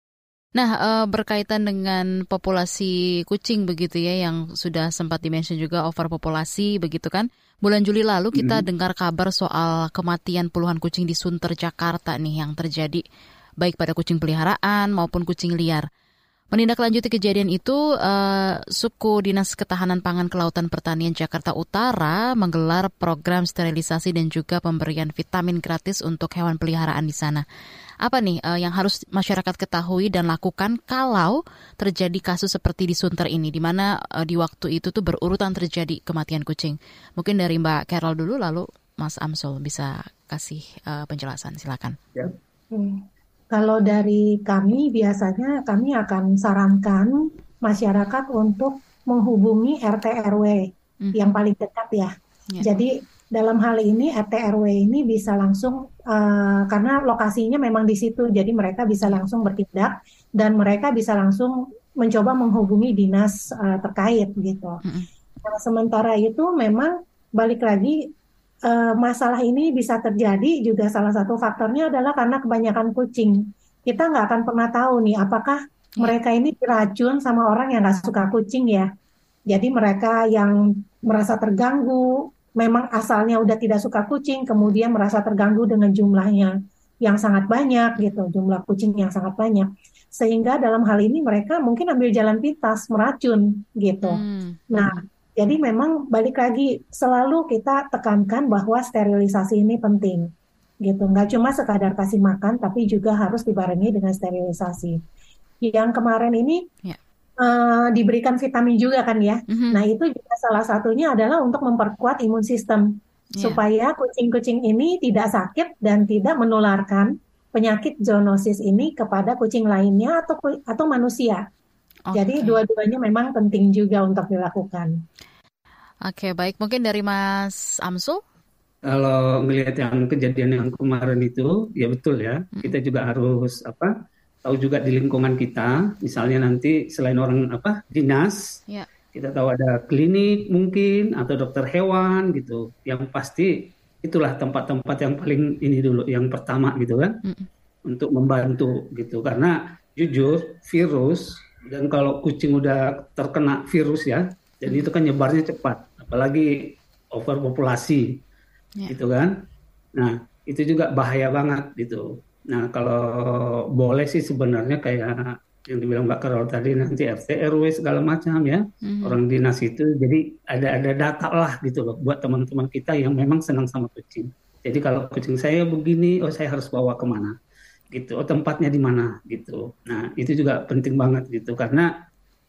S3: Nah, eh, berkaitan dengan populasi kucing begitu ya yang sudah sempat dimention juga overpopulasi begitu kan. Bulan Juli lalu kita hmm. dengar kabar soal kematian puluhan kucing di Sunter Jakarta nih yang terjadi baik pada kucing peliharaan maupun kucing liar. Menindaklanjuti kejadian itu, uh, suku Dinas Ketahanan Pangan Kelautan Pertanian Jakarta Utara menggelar program sterilisasi dan juga pemberian vitamin gratis untuk hewan peliharaan di sana. Apa nih uh, yang harus masyarakat ketahui dan lakukan kalau terjadi kasus seperti di Sunter ini, di mana uh, di waktu itu tuh berurutan terjadi kematian kucing? Mungkin dari Mbak Carol dulu, lalu Mas Amsul bisa kasih uh, penjelasan, silakan. Ya.
S4: Hmm. Kalau dari kami biasanya kami akan sarankan masyarakat untuk menghubungi RT RW hmm. yang paling dekat ya. Yeah. Jadi dalam hal ini RT RW ini bisa langsung uh, karena lokasinya memang di situ, jadi mereka bisa langsung bertindak dan mereka bisa langsung mencoba menghubungi dinas uh, terkait gitu. Hmm. Nah, sementara itu memang balik lagi uh, masalah ini bisa terjadi juga salah satu faktornya adalah karena kebanyakan kucing. Kita nggak akan pernah tahu nih apakah ya. mereka ini diracun sama orang yang nggak suka kucing ya. Jadi mereka yang merasa terganggu, memang asalnya udah tidak suka kucing, kemudian merasa terganggu dengan jumlahnya yang sangat banyak gitu, jumlah kucing yang sangat banyak. Sehingga dalam hal ini mereka mungkin ambil jalan pintas, meracun gitu. Hmm. Nah, jadi memang balik lagi selalu kita tekankan bahwa sterilisasi ini penting gitu. Nggak cuma sekadar kasih makan, tapi juga harus dibarengi dengan sterilisasi. Yang kemarin ini yeah. Ya. uh, diberikan vitamin juga kan ya. Mm-hmm. Nah itu juga salah satunya adalah untuk memperkuat imun sistem yeah. supaya kucing-kucing ini tidak sakit dan tidak menularkan penyakit zoonosis ini kepada kucing lainnya atau atau manusia. Okay. Jadi dua-duanya memang penting juga untuk dilakukan.
S3: Oke, baik. Mungkin dari Mas Amsu?
S5: Kalau melihat yang kejadian yang kemarin itu, ya betul ya. Hmm. Kita juga harus apa? Tahu juga di lingkungan kita, misalnya nanti selain orang apa dinas, ya. kita tahu ada klinik mungkin atau dokter hewan gitu. Yang pasti itulah tempat-tempat yang paling ini dulu, yang pertama gitu kan, hmm. untuk membantu gitu. Karena jujur virus dan kalau kucing udah terkena virus ya, jadi itu kan nyebarnya cepat, apalagi overpopulasi. yeah. gitu kan. Nah itu juga bahaya banget gitu. Nah kalau boleh sih sebenarnya kayak yang dibilang Mbak Karol tadi nanti RT RW segala macam ya mm-hmm. orang dinas itu jadi ada ada data lah gitu loh buat teman-teman kita yang memang senang sama kucing. Jadi kalau kucing saya begini, oh saya harus bawa ke mana? Gitu. Oh tempatnya di mana? Gitu. Nah itu juga penting banget gitu. Karena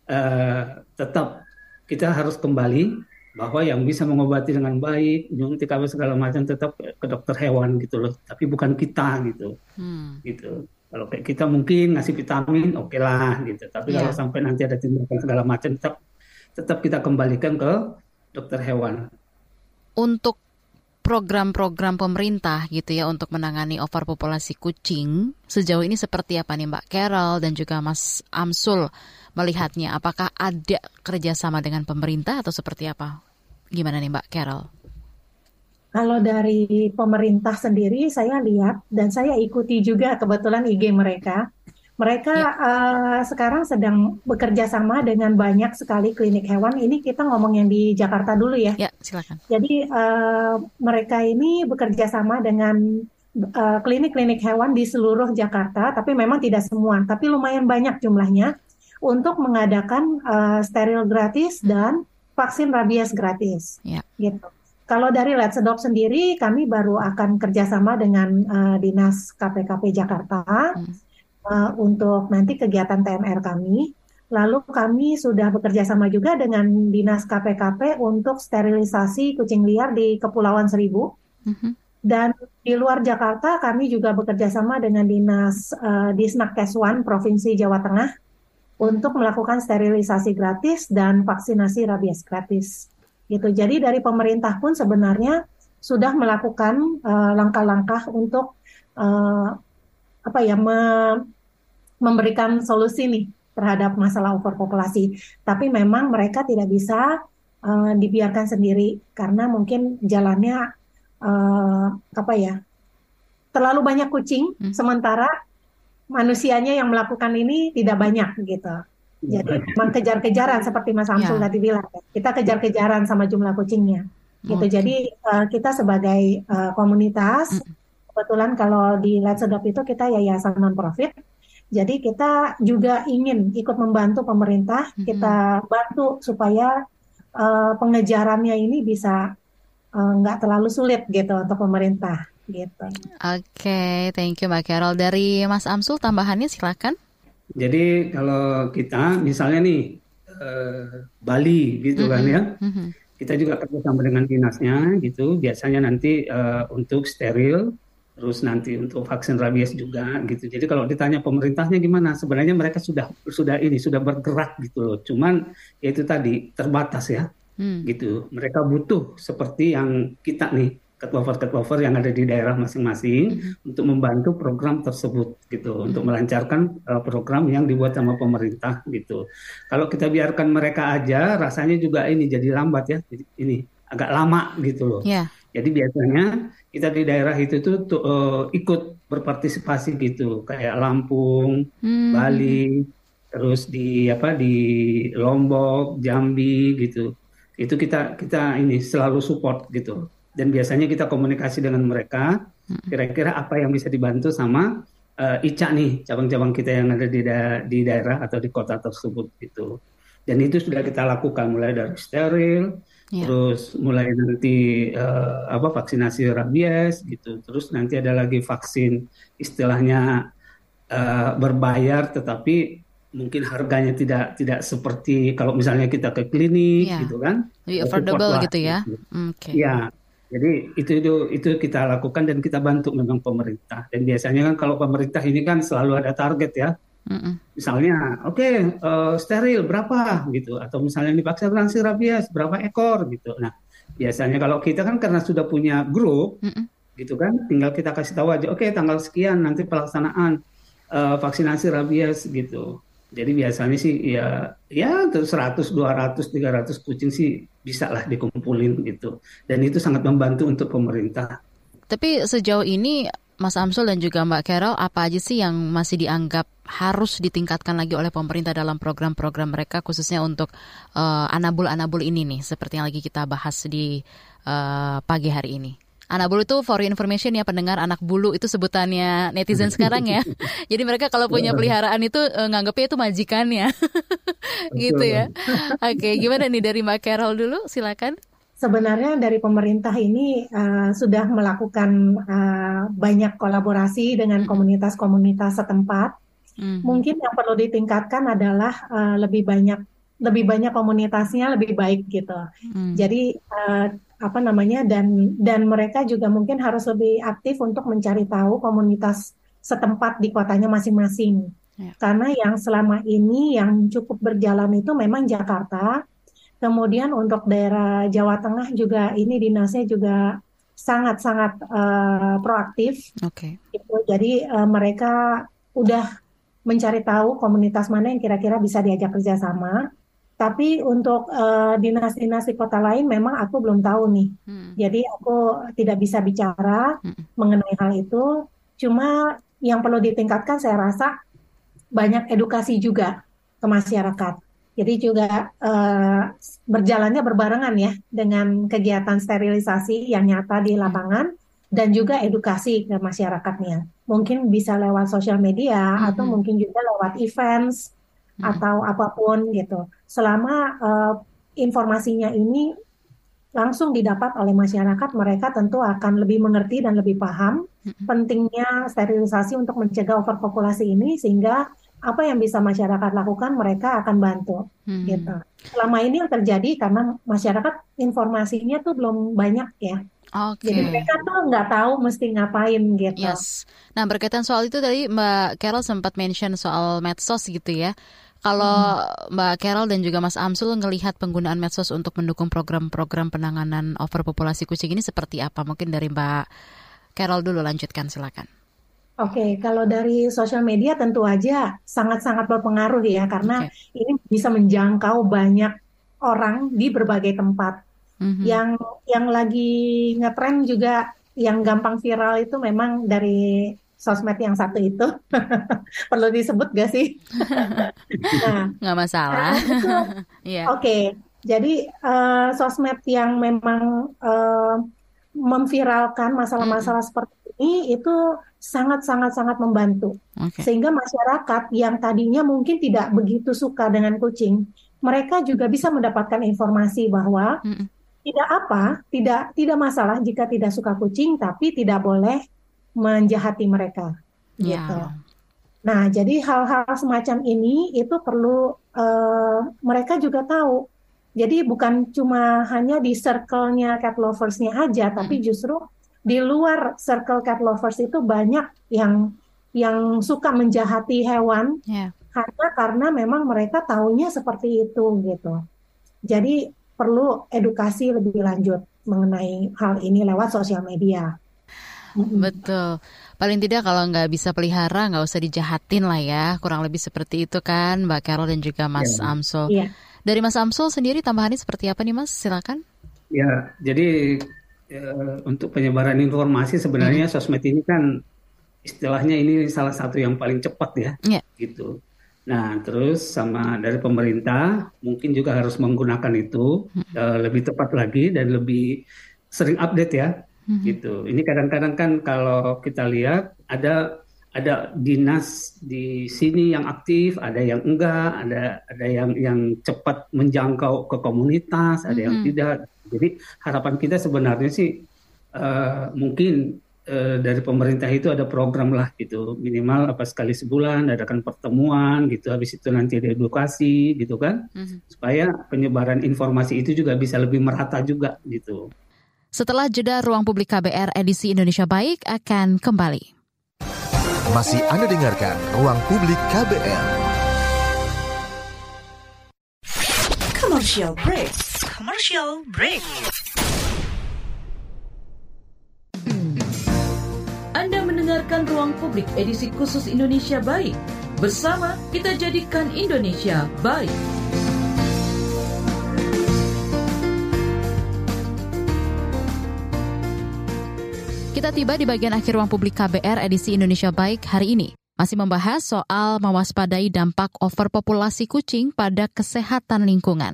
S5: uh, tetap kita harus kembali bahwa yang bisa mengobati dengan baik nyuntik apa segala macam tetap ke dokter hewan gitu loh. Tapi bukan kita gitu. Hmm. gitu. Kalau kayak kita mungkin ngasih vitamin oke okay lah gitu. Tapi yeah. kalau sampai nanti ada tindakan segala macam tetap tetap kita kembalikan ke dokter hewan.
S3: Untuk program-program pemerintah gitu ya untuk menangani overpopulasi kucing sejauh ini seperti apa nih Mbak Carol dan juga Mas Amsul melihatnya? Apakah ada kerjasama dengan pemerintah atau seperti apa? Gimana nih Mbak Carol?
S4: Kalau dari pemerintah sendiri saya lihat dan saya ikuti juga kebetulan IG mereka mereka ya. uh, sekarang sedang bekerja sama dengan banyak sekali klinik hewan. Ini kita ngomong yang di Jakarta dulu ya.
S3: Ya, silakan.
S4: Jadi uh, mereka ini bekerja sama dengan eh, klinik-klinik uh, hewan di seluruh Jakarta, tapi memang tidak semua, tapi lumayan banyak jumlahnya untuk mengadakan uh, steril gratis dan vaksin rabies gratis. Ya. Gitu. Kalau dari Let's Adopt sendiri, kami baru akan kerjasama dengan uh, dinas KPKP Jakarta. Hmm uh, untuk nanti kegiatan TMR kami. Lalu kami sudah bekerja sama juga dengan Dinas KPKP untuk sterilisasi kucing liar di Kepulauan Seribu. Mm-hmm. Dan di luar Jakarta kami juga bekerja sama dengan Dinas uh, Disnakkeswan Provinsi Jawa Tengah untuk melakukan sterilisasi gratis dan vaksinasi rabies gratis. Gitu. Jadi dari pemerintah pun sebenarnya sudah melakukan uh, langkah-langkah untuk uh, apa ya me, memberikan solusi nih terhadap masalah overpopulasi. Tapi memang mereka tidak bisa uh, dibiarkan sendiri karena mungkin jalannya uh, apa ya terlalu banyak kucing, hmm. sementara manusianya yang melakukan ini tidak banyak gitu. Jadi memang kejar-kejaran seperti Mas Amsul ya. tadi bilang, kita kejar-kejaran sama jumlah kucingnya. Gitu. Okay. Jadi uh, kita sebagai uh, komunitas, hmm. kebetulan kalau di Let's Adopt itu kita yayasan non profit jadi kita juga ingin ikut membantu pemerintah, mm-hmm. kita bantu supaya uh, pengejarannya ini bisa uh, nggak terlalu sulit gitu untuk pemerintah gitu.
S3: Oke, okay, thank you Mbak Carol. Dari Mas Amsul tambahannya silakan.
S5: Jadi kalau kita misalnya nih uh, Bali gitu mm-hmm. kan ya, mm-hmm. kita juga kerjasama dengan dinasnya gitu. Biasanya nanti uh, untuk steril terus nanti untuk vaksin rabies juga gitu. Jadi kalau ditanya pemerintahnya gimana, sebenarnya mereka sudah sudah ini sudah bergerak gitu loh. Cuman ya itu tadi terbatas ya, hmm. gitu. Mereka butuh seperti yang kita nih ketua-ketua yang ada di daerah masing-masing hmm. untuk membantu program tersebut gitu, hmm. untuk melancarkan uh, program yang dibuat sama pemerintah gitu. Kalau kita biarkan mereka aja, rasanya juga ini jadi lambat ya, ini agak lama gitu loh. Yeah. Jadi biasanya kita di daerah itu tuh, tuh uh, ikut berpartisipasi gitu, kayak Lampung, hmm. Bali, terus di apa di Lombok, Jambi gitu. Itu kita kita ini selalu support gitu. Dan biasanya kita komunikasi dengan mereka, hmm. kira-kira apa yang bisa dibantu sama uh, ICA nih, cabang-cabang kita yang ada di da di daerah atau di kota tersebut gitu. Dan itu sudah kita lakukan mulai dari steril, Yeah. Terus mulai nanti uh, apa vaksinasi rabies gitu. Terus nanti ada lagi vaksin istilahnya uh, berbayar tetapi mungkin harganya tidak tidak seperti kalau misalnya kita ke klinik yeah. gitu kan.
S3: Lebih affordable gitu ya. Gitu.
S5: Okay. Ya. Jadi itu itu itu kita lakukan dan kita bantu memang pemerintah. Dan biasanya kan kalau pemerintah ini kan selalu ada target ya Mm-mm. Misalnya, oke okay, uh, eh, steril berapa gitu, atau misalnya divaksinasi rabies berapa ekor gitu. Nah, biasanya kalau kita kan karena sudah punya grup, Mm-mm. gitu kan, tinggal kita kasih tahu aja, oke okay, tanggal sekian nanti pelaksanaan uh, vaksinasi rabies gitu. Jadi biasanya sih ya ya 100, 200, 300 kucing sih bisa lah dikumpulin gitu. Dan itu sangat membantu untuk pemerintah.
S3: Tapi sejauh ini Mas Amsul dan juga Mbak Carol, apa aja sih yang masih dianggap harus ditingkatkan lagi oleh pemerintah dalam program-program mereka khususnya untuk uh, anabul-anabul ini nih, seperti yang lagi kita bahas di uh, pagi hari ini? Anak bulu itu for information ya pendengar anak bulu itu sebutannya netizen sekarang ya. Jadi mereka kalau punya peliharaan itu uh, nganggepnya itu majikannya. gitu ya. Oke, gimana nih dari Mbak Carol dulu? Silakan.
S4: Sebenarnya dari pemerintah ini uh, sudah melakukan uh, banyak kolaborasi dengan komunitas-komunitas setempat. Mm-hmm. Mungkin yang perlu ditingkatkan adalah uh, lebih banyak lebih banyak komunitasnya lebih baik gitu. Mm. Jadi uh, apa namanya dan dan mereka juga mungkin harus lebih aktif untuk mencari tahu komunitas setempat di kotanya masing-masing. Ya. Karena yang selama ini yang cukup berjalan itu memang Jakarta. Kemudian untuk daerah Jawa Tengah juga ini dinasnya juga sangat-sangat uh, proaktif.
S3: Oke. Okay.
S4: Gitu. Jadi uh, mereka udah mencari tahu komunitas mana yang kira-kira bisa diajak kerjasama. Tapi untuk uh, dinas-dinas di kota lain memang aku belum tahu nih. Hmm. Jadi aku tidak bisa bicara hmm. mengenai hal itu. Cuma yang perlu ditingkatkan saya rasa banyak edukasi juga ke masyarakat. Jadi juga uh, berjalannya berbarengan ya dengan kegiatan sterilisasi yang nyata di lapangan dan juga edukasi ke masyarakatnya. Mungkin bisa lewat sosial media hmm. atau mungkin juga lewat events hmm. atau apa pun gitu. Selama uh, informasinya ini langsung didapat oleh masyarakat, mereka tentu akan lebih mengerti dan lebih paham hmm. pentingnya sterilisasi untuk mencegah overpopulasi ini sehingga apa yang bisa masyarakat lakukan mereka akan bantu hmm. gitu. Selama ini yang terjadi karena masyarakat informasinya tuh belum banyak ya.
S3: Oke. Okay.
S4: Jadi mereka tuh nggak tahu mesti ngapain gitu.
S3: Yes. Nah berkaitan soal itu tadi Mbak Carol sempat mention soal medsos gitu ya. Kalau hmm. Mbak Carol dan juga Mas Amsul ngelihat penggunaan medsos untuk mendukung program-program penanganan overpopulasi kucing ini seperti apa? Mungkin dari Mbak Carol dulu lanjutkan silakan.
S4: Oke, okay, kalau dari sosial media tentu aja sangat-sangat berpengaruh ya karena okay. ini bisa menjangkau banyak orang di berbagai tempat. Mm-hmm. Yang yang lagi ngetren juga yang gampang viral itu memang dari sosmed yang satu itu perlu disebut gak sih?
S3: nah, nggak masalah.
S4: Yeah. Oke, okay. jadi uh, sosmed yang memang uh, memviralkan masalah-masalah mm-hmm. seperti ini itu sangat-sangat-sangat membantu. Okay. Sehingga masyarakat yang tadinya mungkin tidak begitu suka dengan kucing, mereka juga bisa mendapatkan informasi bahwa mm -mm. tidak apa, tidak tidak masalah jika tidak suka kucing, tapi tidak boleh menjahati mereka. Yeah. Gitu. Nah, jadi hal-hal semacam ini itu perlu uh, mereka juga tahu. Jadi bukan cuma hanya di circle-nya cat lovers-nya aja, tapi justru di luar circle cat lovers itu banyak yang yang suka menjahati hewan yeah. hanya karena memang mereka tahunya seperti itu gitu. Jadi perlu edukasi lebih lanjut mengenai hal ini lewat sosial media.
S3: Betul. Paling tidak kalau nggak bisa pelihara nggak usah dijahatin lah ya. Kurang lebih seperti itu kan Mbak Carol dan juga Mas yeah. Amsul. Yeah. Dari Mas Amsul sendiri tambahannya seperti apa nih Mas? Silakan.
S5: Ya, jadi uh, untuk penyebaran informasi sebenarnya hmm. sosmed ini kan istilahnya ini salah satu yang paling cepat ya, yeah. gitu. Nah, terus sama dari pemerintah mungkin juga harus menggunakan itu hmm. uh, lebih tepat lagi dan lebih sering update ya, hmm. gitu. Ini kadang-kadang kan kalau kita lihat ada ada dinas di sini yang aktif, ada yang enggak, ada ada yang yang cepat menjangkau ke komunitas, ada -hmm. yang tidak. Jadi harapan kita sebenarnya sih uh, mungkin uh, dari pemerintah itu ada program lah gitu minimal apa sekali sebulan adakan pertemuan gitu habis itu nanti ada edukasi gitu kan mm-hmm. supaya penyebaran informasi itu juga bisa lebih merata juga gitu.
S3: Setelah jeda ruang publik KBR edisi Indonesia Baik akan kembali.
S6: Masih Anda dengarkan ruang publik KBR.
S2: Commercial break commercial break. Anda mendengarkan Ruang Publik edisi khusus Indonesia Baik. Bersama kita jadikan Indonesia baik.
S3: Kita tiba di bagian akhir ruang publik KBR edisi Indonesia Baik hari ini. Masih membahas soal mewaspadai dampak overpopulasi kucing pada kesehatan lingkungan.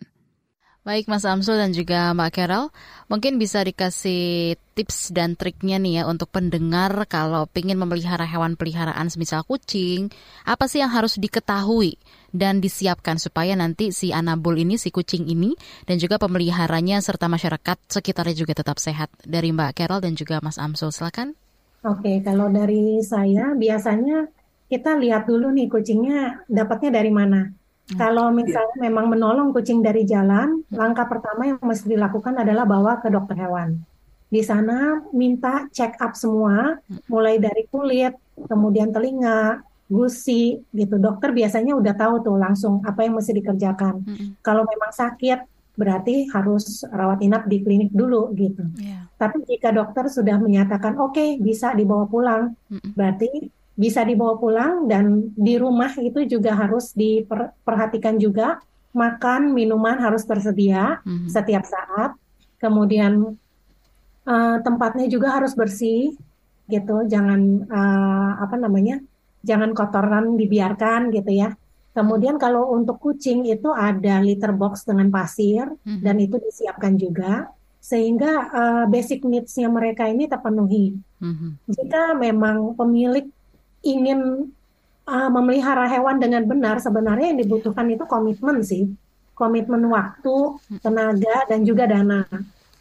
S3: Baik Mas Amsul dan juga Mbak Carol, mungkin bisa dikasih tips dan triknya nih ya untuk pendengar kalau ingin memelihara hewan peliharaan semisal kucing, apa sih yang harus diketahui dan disiapkan supaya nanti si anabul ini, si kucing ini, dan juga pemeliharanya serta masyarakat sekitarnya juga tetap sehat. Dari Mbak Carol dan juga Mas Amsul, silakan.
S4: Oke, kalau dari saya biasanya kita lihat dulu nih kucingnya dapatnya dari mana. Hmm. Kalau misalnya memang menolong kucing dari jalan, langkah pertama yang mesti dilakukan adalah bawa ke dokter hewan. Di sana minta check up semua, mulai dari kulit, kemudian telinga, gusi, gitu. Dokter biasanya udah tahu tuh langsung apa yang mesti dikerjakan. Hmm. Kalau memang sakit, berarti harus rawat inap di klinik dulu gitu. Yeah. Tapi jika dokter sudah menyatakan oke okay, bisa dibawa pulang, hmm. berarti bisa dibawa pulang dan di rumah itu juga harus diperhatikan juga makan minuman harus tersedia mm-hmm. setiap saat kemudian uh, tempatnya juga harus bersih gitu jangan uh, apa namanya jangan kotoran dibiarkan gitu ya kemudian kalau untuk kucing itu ada litter box dengan pasir mm-hmm. dan itu disiapkan juga sehingga uh, basic needs-nya mereka ini terpenuhi. Mm-hmm. Jika memang pemilik ingin uh, memelihara hewan dengan benar, sebenarnya yang dibutuhkan itu komitmen sih, komitmen waktu, tenaga, dan juga dana.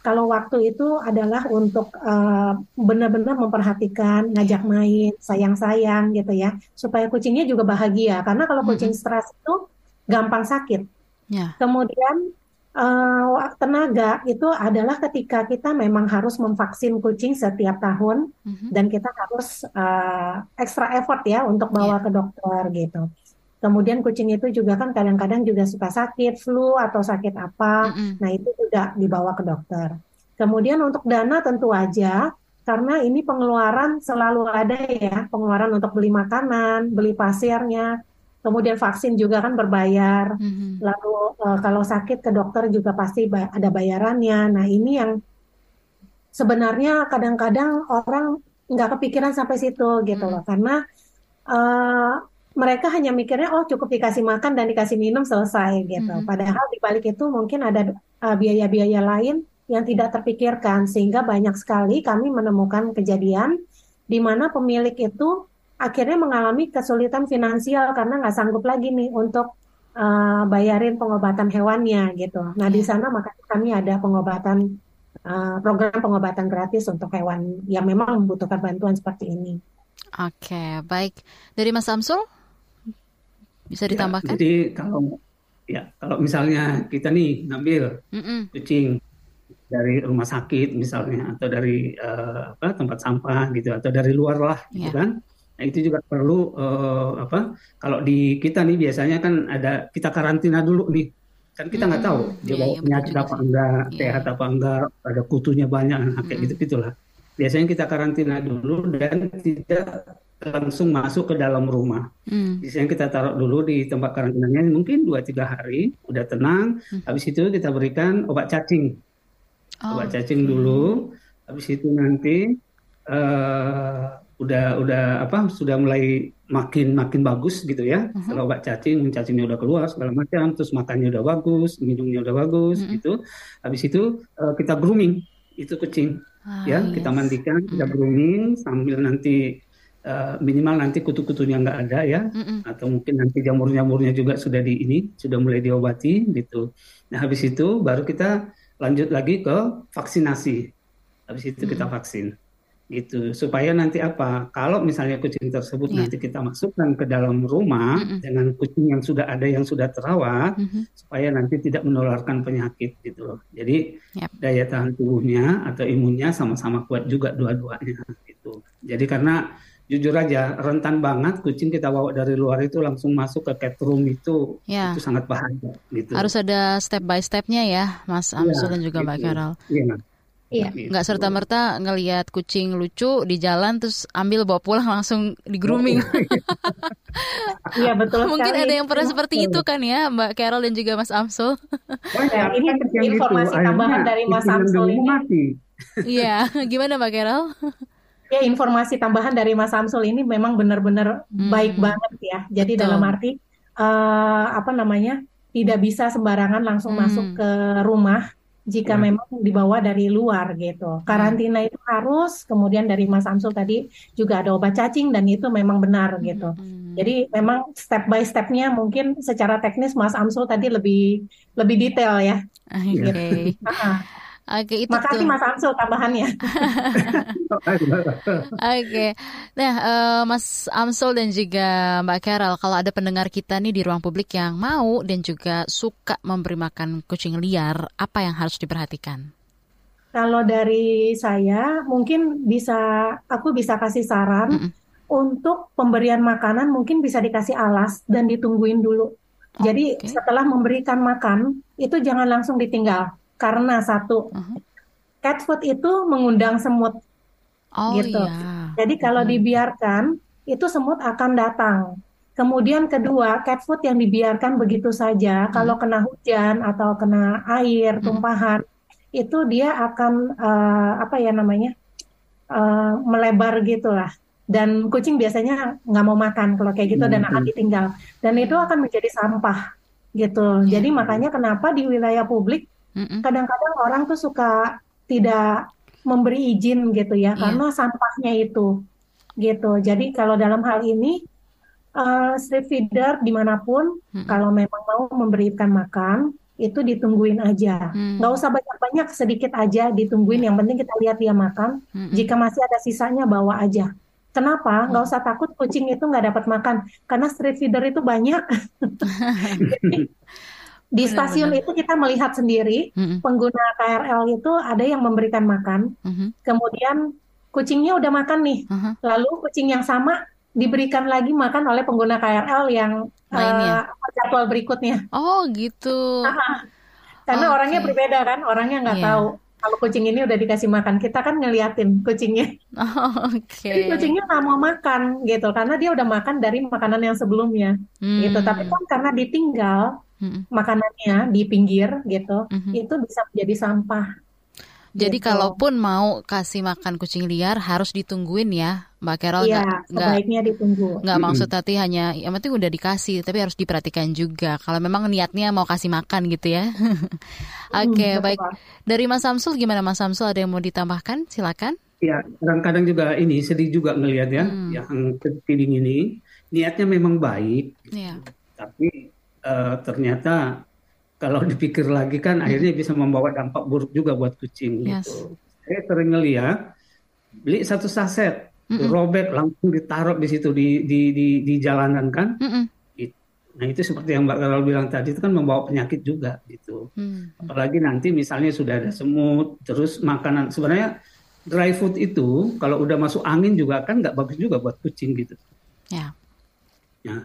S4: Kalau waktu itu adalah untuk uh, benar-benar memperhatikan, ngajak main, sayang-sayang gitu ya, supaya kucingnya juga bahagia. Karena kalau kucing stres itu gampang sakit. Yeah. Kemudian uh, tenaga itu adalah ketika kita memang harus memvaksin kucing setiap tahun mm-hmm. dan kita harus uh, extra effort ya untuk bawa yeah. ke dokter gitu. Kemudian kucing itu juga kan kadang-kadang juga suka sakit flu atau sakit apa, mm-hmm. nah itu juga dibawa ke dokter. Kemudian untuk dana tentu aja karena ini pengeluaran selalu ada ya, pengeluaran untuk beli makanan, beli pasirnya, kemudian vaksin juga kan berbayar. Mm-hmm. Lalu uh, kalau sakit ke dokter juga pasti ba- ada bayarannya. Nah ini yang sebenarnya kadang-kadang orang nggak kepikiran sampai situ gitu mm-hmm. loh, karena uh, mereka hanya mikirnya oh cukup dikasih makan dan dikasih minum selesai gitu. Mm-hmm. Padahal di balik itu mungkin ada uh, biaya-biaya lain yang tidak terpikirkan sehingga banyak sekali kami menemukan kejadian di mana pemilik itu akhirnya mengalami kesulitan finansial karena nggak sanggup lagi nih untuk uh, bayarin pengobatan hewannya gitu. Nah di iya. sana maka kami ada pengobatan uh, program pengobatan gratis untuk hewan yang memang membutuhkan bantuan seperti ini.
S3: Oke, baik. Dari Mas Samsul bisa ya, ditambahkan?
S5: Ya, jadi kalau ya kalau misalnya kita nih ngambil mm -mm. kucing dari rumah sakit misalnya atau dari uh, apa tempat sampah gitu atau dari luar lah yeah. gitu iya. kan Nah, itu juga perlu uh, apa? Kalau di kita nih biasanya kan ada kita karantina dulu nih. Kan kita nggak hmm, tahu dia iya, bawa iya, penyakit apa enggak, iya. sehat apa enggak, ada kutunya banyak, nah, kayak hmm. gitu gitulah. Biasanya kita karantina dulu dan tidak langsung masuk ke dalam rumah. Hmm. Biasanya kita taruh dulu di tempat karantinanya mungkin 2-3 hari, udah tenang. Hmm. Habis itu kita berikan obat cacing. Oh, obat cacing dulu. Habis itu nanti uh, udah udah apa sudah mulai makin makin bagus gitu ya uh-huh. kalau obat cacing cacingnya udah keluar segala macam terus makannya udah bagus minumnya udah bagus uh-huh. gitu habis itu uh, kita grooming itu kucing ah, ya yes. kita mandikan kita grooming sambil nanti uh, minimal nanti kutu-kutunya nggak ada ya uh-uh. atau mungkin nanti jamur-jamurnya juga sudah di ini sudah mulai diobati gitu nah habis itu baru kita lanjut lagi ke vaksinasi habis itu uh-uh. kita vaksin gitu supaya nanti apa kalau misalnya kucing tersebut yeah. nanti kita masukkan ke dalam rumah mm -mm. dengan kucing yang sudah ada yang sudah terawat mm -hmm. supaya nanti tidak menularkan penyakit gitu loh jadi yep. daya tahan tubuhnya atau imunnya sama-sama kuat juga dua-duanya gitu jadi karena jujur aja rentan banget kucing kita bawa dari luar itu langsung masuk ke cat room itu yeah. itu sangat bahaya gitu
S3: harus ada step by stepnya ya Mas iya, Amsul yeah, dan juga gitu. Mbak Carol. Yeah. Iya. Nggak gitu. serta merta ngelihat kucing lucu di jalan terus ambil bawa pulang langsung di grooming.
S4: Iya betul.
S3: Mungkin ada yang pernah seperti itu kan ya Mbak Carol dan juga Mas Amsul.
S4: ya, ini informasi itu. tambahan dari Mas Amsul ini.
S3: Iya, gimana Mbak Carol?
S4: ya informasi tambahan dari Mas Samsul ini memang benar-benar hmm. baik banget ya. Jadi Betul. dalam arti uh, apa namanya tidak bisa sembarangan langsung hmm. masuk ke rumah jika hmm. memang dibawa dari luar gitu. Karantina hmm. itu harus, kemudian dari Mas Amsul tadi juga ada obat cacing dan itu memang benar gitu. Hmm. Jadi memang step by stepnya mungkin secara teknis Mas Amsul tadi lebih lebih detail ya.
S3: Oke. Okay.
S4: Oke, itu Makasih tuh. Mas Amsul tambahannya.
S3: Oke. Nah, uh, Mas Amsul dan juga Mbak Carol, kalau ada pendengar kita nih di ruang publik yang mau dan juga suka memberi makan kucing liar, apa yang harus diperhatikan?
S4: Kalau dari saya, mungkin bisa aku bisa kasih saran mm -mm. untuk pemberian makanan mungkin bisa dikasih alas dan ditungguin dulu. Jadi setelah memberikan makan itu jangan langsung ditinggal karena satu uh-huh. cat food itu mengundang semut oh, gitu. Iya. Jadi kalau uh-huh. dibiarkan itu semut akan datang. Kemudian kedua, cat food yang dibiarkan begitu saja, hmm. kalau kena hujan atau kena air, tumpahan, hmm. itu dia akan uh, apa ya namanya uh, melebar gitulah. Dan kucing biasanya nggak mau makan kalau kayak gitu hmm. dan akan ditinggal. Dan itu akan menjadi sampah gitu. Yeah. Jadi makanya kenapa di wilayah publik Kadang-kadang orang tuh suka tidak memberi izin gitu ya, yeah. karena sampahnya itu gitu. Jadi kalau dalam hal ini uh, street feeder di mana pun, mm-hmm. kalau memang mau memberikan makan itu ditungguin aja, mm. nggak usah banyak-banyak, sedikit aja ditungguin. Yang penting kita lihat dia makan. Mm-hmm. Jika masih ada sisanya bawa aja. Kenapa? Nggak usah takut kucing itu nggak dapat makan, karena street feeder itu banyak. Jadi, di stasiun benar. itu kita melihat sendiri mm-hmm. pengguna KRL itu ada yang memberikan makan, mm-hmm. kemudian kucingnya udah makan nih, mm-hmm. lalu kucing yang sama diberikan lagi makan oleh pengguna KRL yang uh, jadwal berikutnya.
S3: Oh gitu.
S4: Karena okay. orangnya berbeda kan, orangnya nggak yeah. tahu kalau kucing ini udah dikasih makan, kita kan ngeliatin kucingnya.
S3: Oh, Oke. Okay.
S4: Jadi kucingnya nggak mau makan gitu, karena dia udah makan dari makanan yang sebelumnya, hmm. gitu. Tapi kan karena ditinggal, hmm. makanannya di pinggir gitu, hmm. itu bisa menjadi sampah.
S3: Jadi gitu. kalaupun mau kasih makan kucing liar harus ditungguin ya, Mbak Carol.
S4: Iya, sebaiknya ditunggu.
S3: Nggak hmm. maksud tadi hanya, yang penting udah dikasih, tapi harus diperhatikan juga. Kalau memang niatnya mau kasih makan gitu ya. Oke, okay, hmm, baik. Dari Mas Samsul gimana Mas Samsul? Ada yang mau ditambahkan? Silakan.
S5: Ya, kadang-kadang juga ini sedih juga ngelihat ya, hmm. yang feeding ini niatnya memang baik, ya. tapi ternyata kalau dipikir lagi kan hmm. akhirnya bisa membawa dampak buruk juga buat kucing yes. gitu. Saya sering ngeliat beli satu saset, mm robek langsung ditaruh di situ di di di, di jalanan kan. Mm Nah itu seperti yang Mbak Carol bilang tadi itu kan membawa penyakit juga gitu. Mm. Apalagi nanti misalnya sudah ada semut, terus makanan sebenarnya dry food itu kalau udah masuk angin juga kan nggak bagus juga buat kucing gitu. Ya. Yeah. Nah,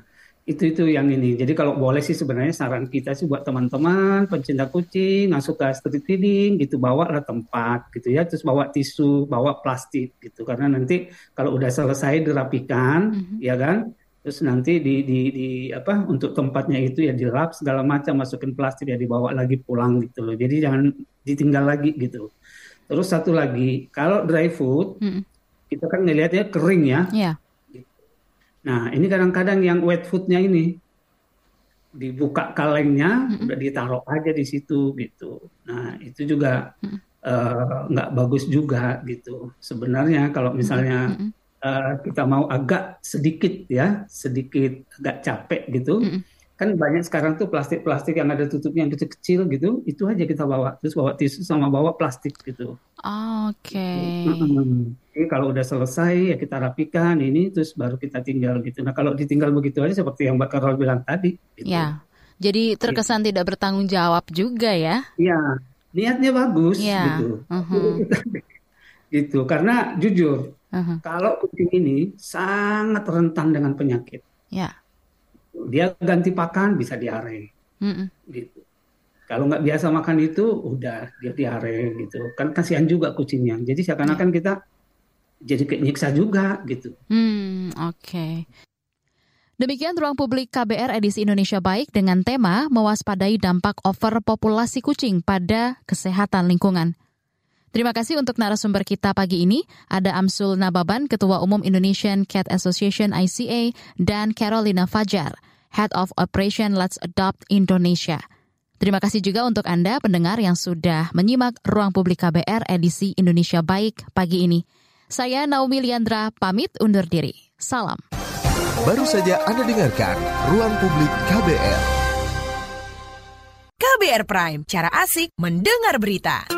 S5: itu itu yang ini. Jadi kalau boleh sih sebenarnya saran kita sih buat teman-teman pencinta kucing yang suka street feeding gitu bawa lah tempat gitu ya, terus bawa tisu, bawa plastik gitu karena nanti kalau udah selesai dirapikan mm-hmm. ya kan, terus nanti di, di di apa untuk tempatnya itu ya dilap segala macam masukin plastik ya dibawa lagi pulang gitu loh. Jadi jangan ditinggal lagi gitu. Terus satu lagi kalau dry food mm-hmm. kita kan ngelihatnya kering ya. Yeah Nah, ini kadang-kadang yang wet foodnya ini dibuka kalengnya, mm-hmm. udah ditaruh aja di situ gitu. Nah, itu juga mm-hmm. uh, nggak bagus juga gitu. Sebenarnya kalau misalnya mm-hmm. uh, kita mau agak sedikit ya, sedikit agak capek gitu. Mm-hmm kan banyak sekarang tuh plastik-plastik yang ada tutupnya yang kecil-kecil gitu, itu aja kita bawa. Terus bawa tisu sama bawa plastik gitu.
S3: Oke. Okay.
S5: Jadi kalau udah selesai ya kita rapikan ini, terus baru kita tinggal gitu. Nah kalau ditinggal begitu aja seperti yang Mbak Karol bilang tadi.
S3: Gitu. Ya, jadi terkesan ya. tidak bertanggung jawab juga ya?
S5: Iya, niatnya bagus ya. gitu. Uh -huh. gitu, karena jujur, uh -huh. kalau kucing ini sangat rentan dengan penyakit. Ya dia ganti pakan bisa diare mm gitu. Kalau nggak biasa makan itu udah dia diare gitu. Kan kasihan juga kucingnya. Jadi seakan-akan kita jadi nyiksa juga gitu.
S3: Hmm oke. Okay. Demikian ruang publik KBR edisi Indonesia Baik dengan tema mewaspadai dampak overpopulasi kucing pada kesehatan lingkungan. Terima kasih untuk narasumber kita pagi ini. Ada Amsul Nababan, Ketua Umum Indonesian Cat Association ICA, dan Carolina Fajar, Head of Operation Let's Adopt Indonesia. Terima kasih juga untuk Anda pendengar yang sudah menyimak Ruang Publik KBR edisi Indonesia Baik pagi ini. Saya Naomi Liandra pamit undur diri. Salam.
S6: Baru saja Anda dengarkan Ruang Publik KBR.
S8: KBR Prime, cara asik mendengar berita.